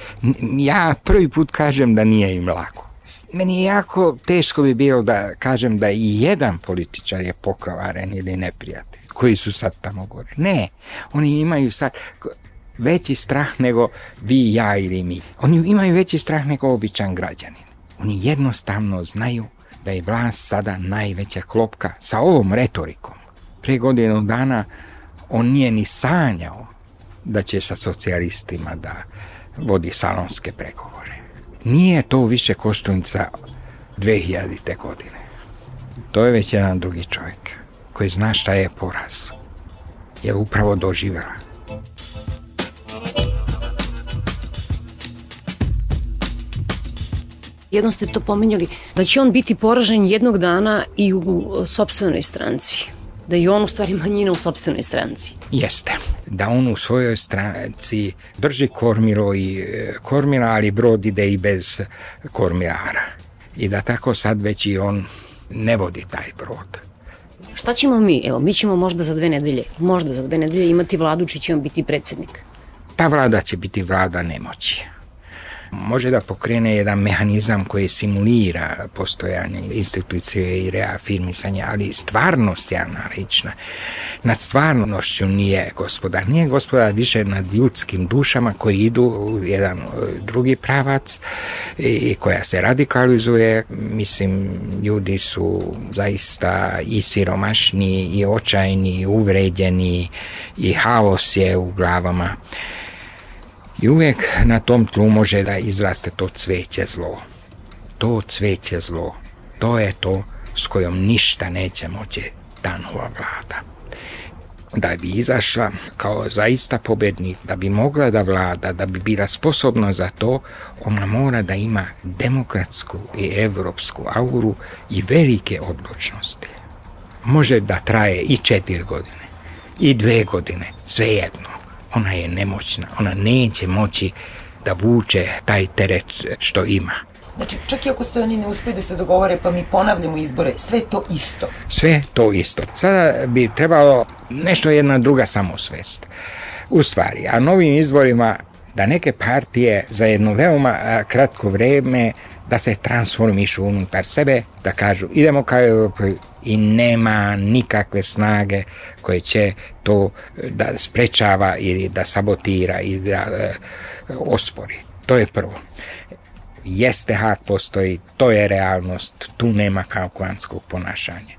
Ja prvi put kažem da nije im lako. Meni je jako teško bi bilo da kažem da i jedan političar je pokavaren ili neprijatelj koji su sad tamo gore. Ne, oni imaju sad veći strah nego vi, ja ili mi. Oni imaju veći strah nego običan građanin. Oni jednostavno znaju da je vlast sada najveća klopka sa ovom retorikom. Pre godinu dana on nije ni sanjao da će sa socijalistima da vodi salonske pregovore. Nije to više Koštunica 2000. godine. To je već jedan drugi čovjek koji zna šta je poraz, jer upravo doživjela. Jedno ste to pominjali, da će on biti poražen jednog dana i u sobstvenoj stranci. Da je on u stvari manjina u sobstvenoj stranci. Jeste. Da on u svojoj stranci drži kormilo i e, kormila, ali brod ide i bez kormilara. I da tako sad već i on ne vodi taj brod. Šta ćemo mi? Evo, mi ćemo možda za dve nedelje, možda za dve nedelje imati vladu čiji će on biti predsednik. Ta vlada će biti vlada nemoći može da pokrene jedan mehanizam koji simulira postojanje institucije i reafirmisanje, ali stvarnost je analična. Nad stvarnošću nije gospoda. Nije gospoda više nad ljudskim dušama koji idu u jedan e, drugi pravac i koja se radikalizuje. Mislim, ljudi su zaista i siromašni i očajni i uvređeni i haos je u glavama. I uvijek na tom tlu može da izraste to cveće zlo. To cveće zlo, to je to s kojom ništa neće moći ta nova vlada. Da bi izašla kao zaista pobednik, da bi mogla da vlada, da bi bila sposobna za to, ona mora da ima demokratsku i evropsku auru i velike odlučnosti. Može da traje i četiri godine, i dve godine, svejedno ona je nemoćna, ona neće moći da vuče taj teret što ima. Znači, čak i ako se oni ne uspeju da se dogovore, pa mi ponavljamo izbore, sve to isto. Sve to isto. Sada bi trebalo nešto jedna druga samosvest. U stvari, a novim izborima da neke partije za jedno veoma kratko vreme da se transformišu unutar sebe, da kažu idemo ka Evropi i nema nikakve snage koje će to eh, da sprečava ili da sabotira i da e, ospori. To je prvo. Jeste hak postoji, to je realnost, tu nema kalkulantskog ponašanja.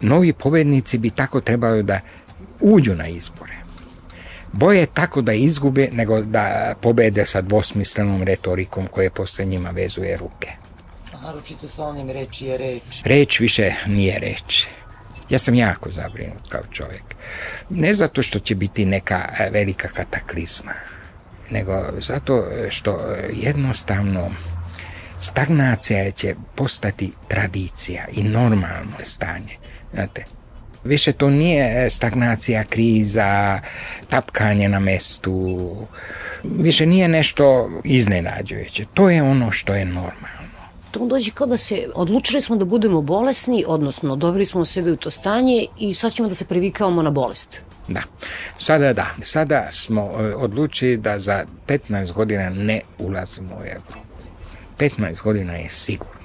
Novi povednici bi tako trebali da uđu na izbor boje tako da izgube nego da pobede sa dvosmislenom retorikom koje posle njima vezuje ruke. Naročito sa onim reči je reč. Reč više nije reč. Ja sam jako zabrinut kao čovjek. Ne zato što će biti neka e, velika kataklizma, nego zato što jednostavno stagnacija će postati tradicija i normalno stanje. Znate, Više to nije stagnacija, kriza, tapkanje na mestu. Više nije nešto iznenađujuće. To je ono što je normalno to dođe kao da se odlučili smo da budemo bolesni, odnosno doveli smo sebe u to stanje i sad ćemo da se privikavamo na bolest. Da, sada da. Sada smo e, odlučili da za 15 godina ne ulazimo u Evropu. 15 godina je sigurno.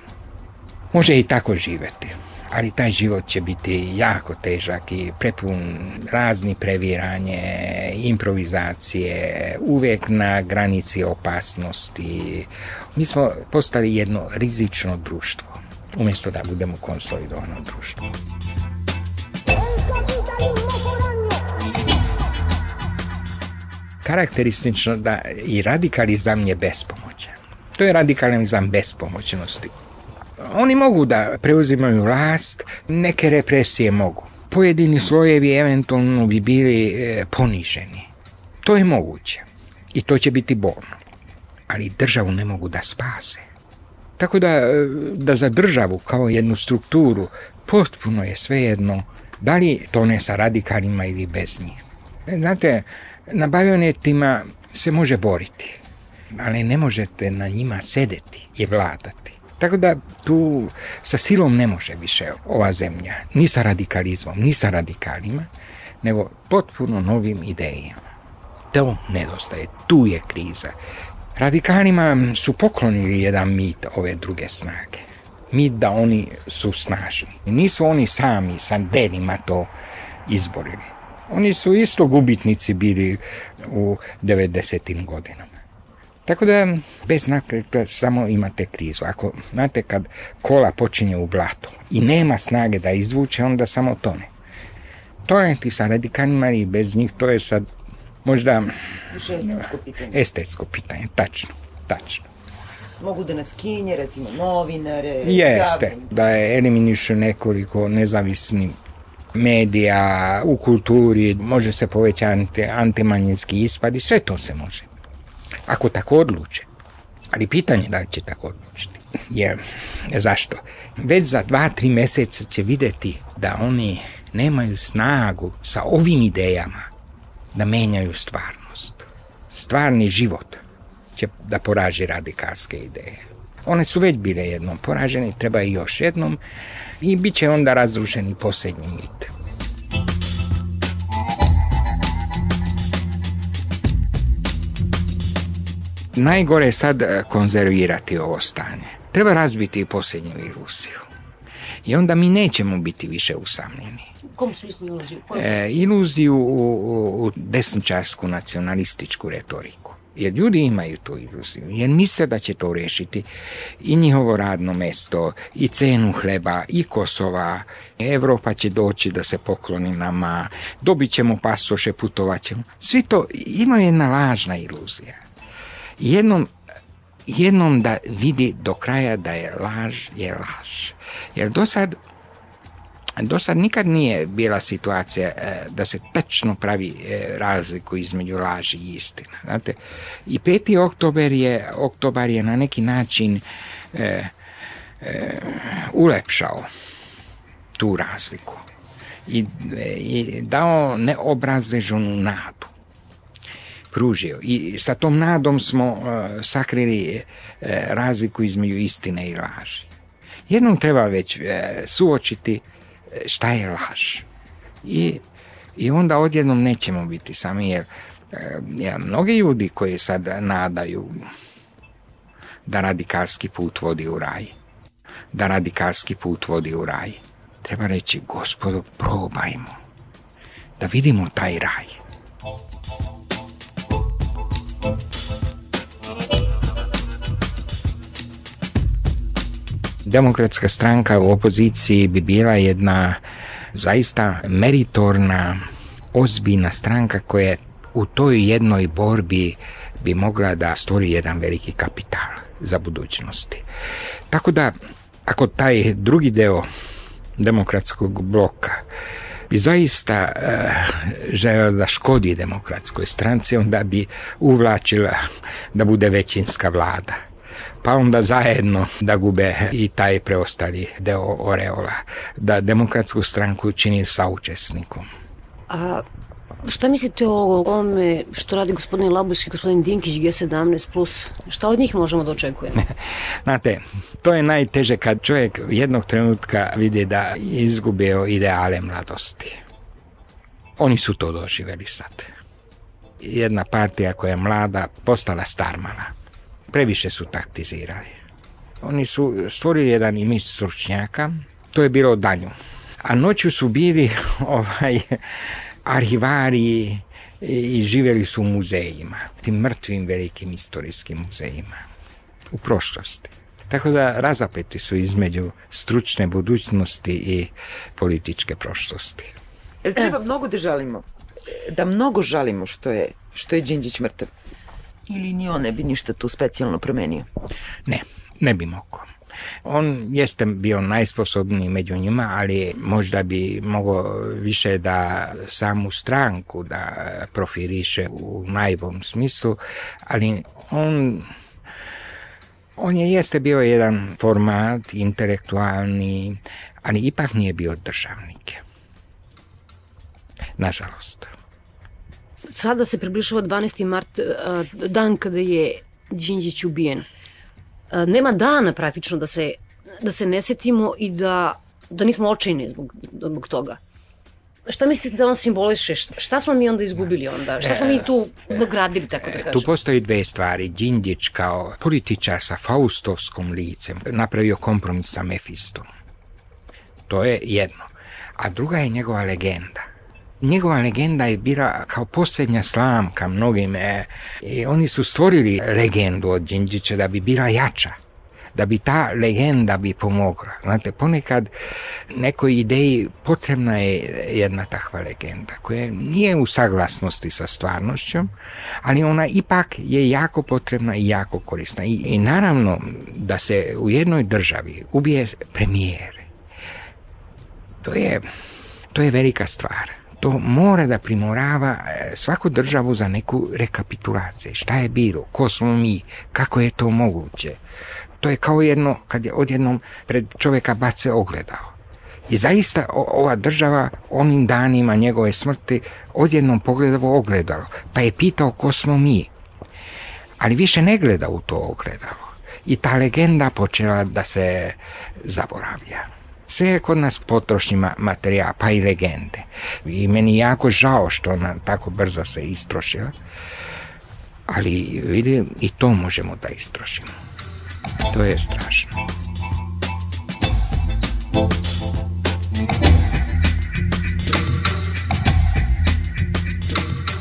Može i tako živeti ali taj život će biti jako težak i prepun razni previranje, improvizacije, uvek na granici opasnosti. Mi smo postali jedno rizično društvo, umjesto da budemo konsolidovano društvo. Karakteristično da i radikalizam je bespomoćan. To je radikalizam bespomoćnosti. Oni mogu da preuzimaju vlast, neke represije mogu. Pojedini slojevi eventualno bi bili e, poniženi. To je moguće i to će biti bolno. Ali državu ne mogu da spase. Tako da, e, da za državu kao jednu strukturu potpuno je svejedno da li to ne sa radikalima ili bez njih. E, znate, na bajonetima se može boriti, ali ne možete na njima sedeti i vladati. Tako da tu sa silom ne može više ova zemlja, ni sa radikalizmom, ni sa radikalima, nego potpuno novim idejama. To nedostaje, tu je kriza. Radikalima su poklonili jedan mit ove druge snage. Mit da oni su snažni. Nisu oni sami sa delima to izborili. Oni su isto gubitnici bili u 90. godinama. Tako da, bez napretka samo imate krizu. Ako, znate, kad kola počinje u blatu i nema snage da izvuče, onda samo tone. To Toneti sa radikanima i bez njih to je sad možda... Više estetsko pitanje. Estetsko pitanje, tačno, tačno. Mogu da nas kinje, recimo novinare... Jeste, javni. da je eliminišu nekoliko nezavisnih medija, u kulturi, može se povećati antimanjinski ispad i sve to se može. Ako tako odluče. Ali pitanje da li će tako odlučiti. Je, zašto? Već za dva, tri meseca će videti da oni nemaju snagu sa ovim idejama da menjaju stvarnost. Stvarni život će da poraži radikalske ideje. One su već bile jednom poražene, treba i još jednom i bit će onda razrušeni posljednji mit. najgore je sad e, konzervirati ovo stanje. Treba razbiti i posljednju iluziju. I onda mi nećemo biti više usamljeni. U kom smislu iluziju? Kom? E, iluziju u, u, u desničarsku nacionalističku retoriku. Jer ljudi imaju tu iluziju. Jer misle da će to rešiti i njihovo radno mesto, i cenu hleba, i Kosova. Evropa će doći da se pokloni nama, dobit ćemo pasoše, putovat ćemo. Svi to ima jedna lažna iluzija jednom jednom da vidi do kraja da je laž, je laž. Jer do sad, do sad nikad nije bila situacija e, da se tačno pravi e, razliku između laži i istine. Znate, i 5. oktober je, oktobar je na neki način e, e, ulepšao tu razliku i, e, i dao neobrazreženu nadu pružio. I sa tom nadom smo uh, sakrili uh, razliku između istine i laži. Jednom treba već uh, suočiti šta je laž. I, i onda odjednom nećemo biti sami, jer ja, mnogi ljudi koji sad nadaju da radikalski put vodi u raj, da radikalski put vodi u raj, treba reći, gospodo, probajmo da vidimo taj raj. Demokratska stranka u opoziciji bi bila jedna zaista meritorna, ozbiljna stranka koja u toj jednoj borbi bi mogla da stvori jedan veliki kapital za budućnosti. Tako da, ako taj drugi deo demokratskog bloka bi zaista e, želeo da škodi demokratskoj stranci, onda bi uvlačila da bude većinska vlada pa onda zajedno da gube i taj preostali deo oreola, da demokratsku stranku čini saučesnikom. A Šta mislite o ome što radi gospodin Labus i gospodin Dinkić G17+, plus? šta od njih možemo da očekujemo? Znate, to je najteže kad čovjek jednog trenutka vidi da je izgubio ideale mladosti. Oni su to doživeli sad. Jedna partija koja je mlada postala starmana. Previše su taktizirali. Oni su stvorili jedan imić stručnjaka, to je bilo danju. A noću su bili ovaj, arhivari i živjeli su u muzejima, tim mrtvim velikim istorijskim muzejima u prošlosti. Tako da razapeti su između stručne budućnosti i političke prošlosti. E, treba mnogo da žalimo? Da mnogo žalimo što je, što je Đinđić mrtav? Ili ni on ne bi ništa tu specijalno promenio? Ne, ne bi mogao. On jeste bio najsposobniji među njima, ali možda bi mogao više da samu stranku da profiriše u najboljem smislu, ali on on je jeste bio jedan format intelektualni, ali ipak nije bio državnik. Nažalost. Sada se približava 12. mart, eh, dan kada je Đinđić ubijen. E, nema dana praktično da se, da se ne setimo i da, da nismo očajni zbog, zbog toga. Šta mislite da on simboliše? Šta smo mi onda izgubili onda? Šta smo mi e, tu dogradili, tako da e, kažem? Tu postoji dve stvari. Đinđić kao političar sa faustovskom licem napravio kompromis sa Mefistom. To je jedno. A druga je njegova legenda – Njegova legenda je bila kao posljednja slamka mnogim e, i oni su stvorili legendu od Đinđića da bi bila jača da bi ta legenda bi pomogla. Znate, ponekad nekoj ideji potrebna je jedna takva legenda koja nije u saglasnosti sa stvarnošću, ali ona ipak je jako potrebna i jako korisna. I, i naravno da se u jednoj državi ubije premijer. To je, to je velika stvar to mora da primorava e, svaku državu za neku rekapitulaciju. Šta je bilo, ko smo mi, kako je to moguće. To je kao jedno, kad je odjednom pred čoveka bace ogledao. I zaista ova država onim danima njegove smrti odjednom pogledavo ogledalo, pa je pitao ko smo mi. Ali više ne gleda u to ogledalo. I ta legenda počela da se zaboravlja. Sve je kod nas potrošnjima materijala, pa i legende. I meni jako žao što ona tako brzo se istrošila, ali vidim i to možemo da istrošimo. To je strašno.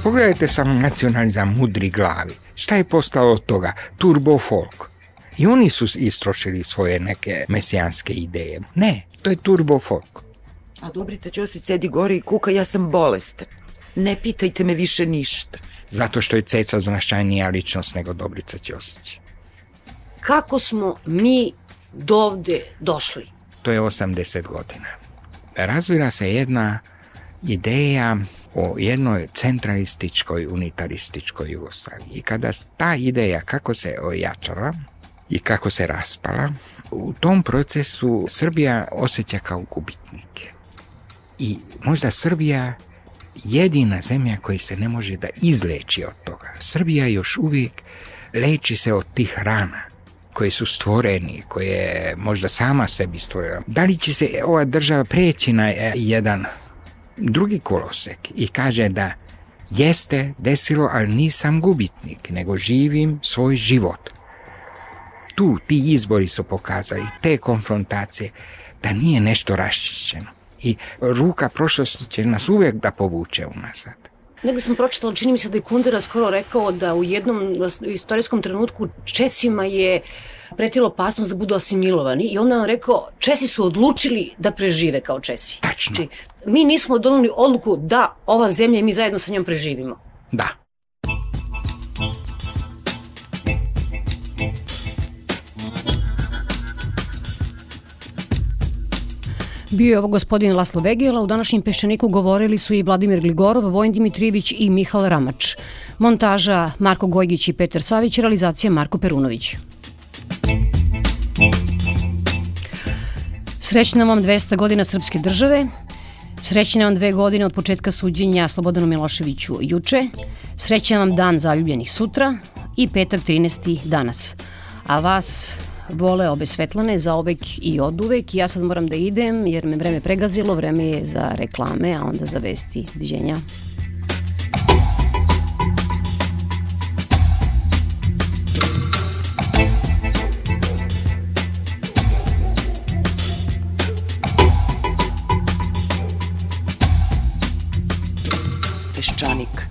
Pogledajte samo nacionalizam mudri glavi. Šta je postalo od toga? Turbo folk. I oni su istrošili svoje neke mesijanske ideje. Ne, to je turbo folk. A Dobrica Ćosić sedi gore i kuka, ja sam bolestan. Ne pitajte me više ništa. Zato što je Ceca značajnija ličnost nego Dobrica Ćosić. Kako smo mi dovde došli? To je 80 godina. Razvira se jedna ideja o jednoj centralističkoj, unitarističkoj Jugoslaviji. I kada ta ideja kako se ojačava, i kako se raspala, u tom procesu Srbija osjeća kao gubitnik. I možda Srbija jedina zemlja koja se ne može da izleči od toga. Srbija još uvijek leči se od tih rana koje su stvoreni, koje je možda sama sebi stvorila. Da li će se ova država preći na jedan drugi kolosek i kaže da jeste desilo, ali nisam gubitnik, nego živim svoj život tu ti izbori su pokazali, te konfrontacije, da nije nešto raščišćeno. I ruka prošlosti će nas uvijek da povuče unazad. Negde sam pročitala, čini mi se da je Kundera skoro rekao da u jednom istorijskom trenutku Česima je pretilo opasnost da budu asimilovani i onda vam rekao Česi su odlučili da prežive kao Česi. Tačno. Či, znači, mi nismo donuli odluku da ova zemlja i mi zajedno sa njom preživimo. Da. Bio je ovo gospodin Laslo Vegijela, u današnjem Peščaniku govorili su i Vladimir Gligorov, Vojn Dimitrijević i Mihal Ramač. Montaža Marko Gojgić i Petar Savić, realizacija Marko Perunović. Srećna vam 200 godina Srpske države, Srećna vam dve godine od početka suđenja Slobodanu Miloševiću juče, srećan vam dan zaljubljenih sutra i petak 13. danas. A vas vole obe Svetlane za uvek i od uvek i ja sad moram da idem jer me vreme pregazilo, vreme je za reklame, a onda za vesti. Viđenja.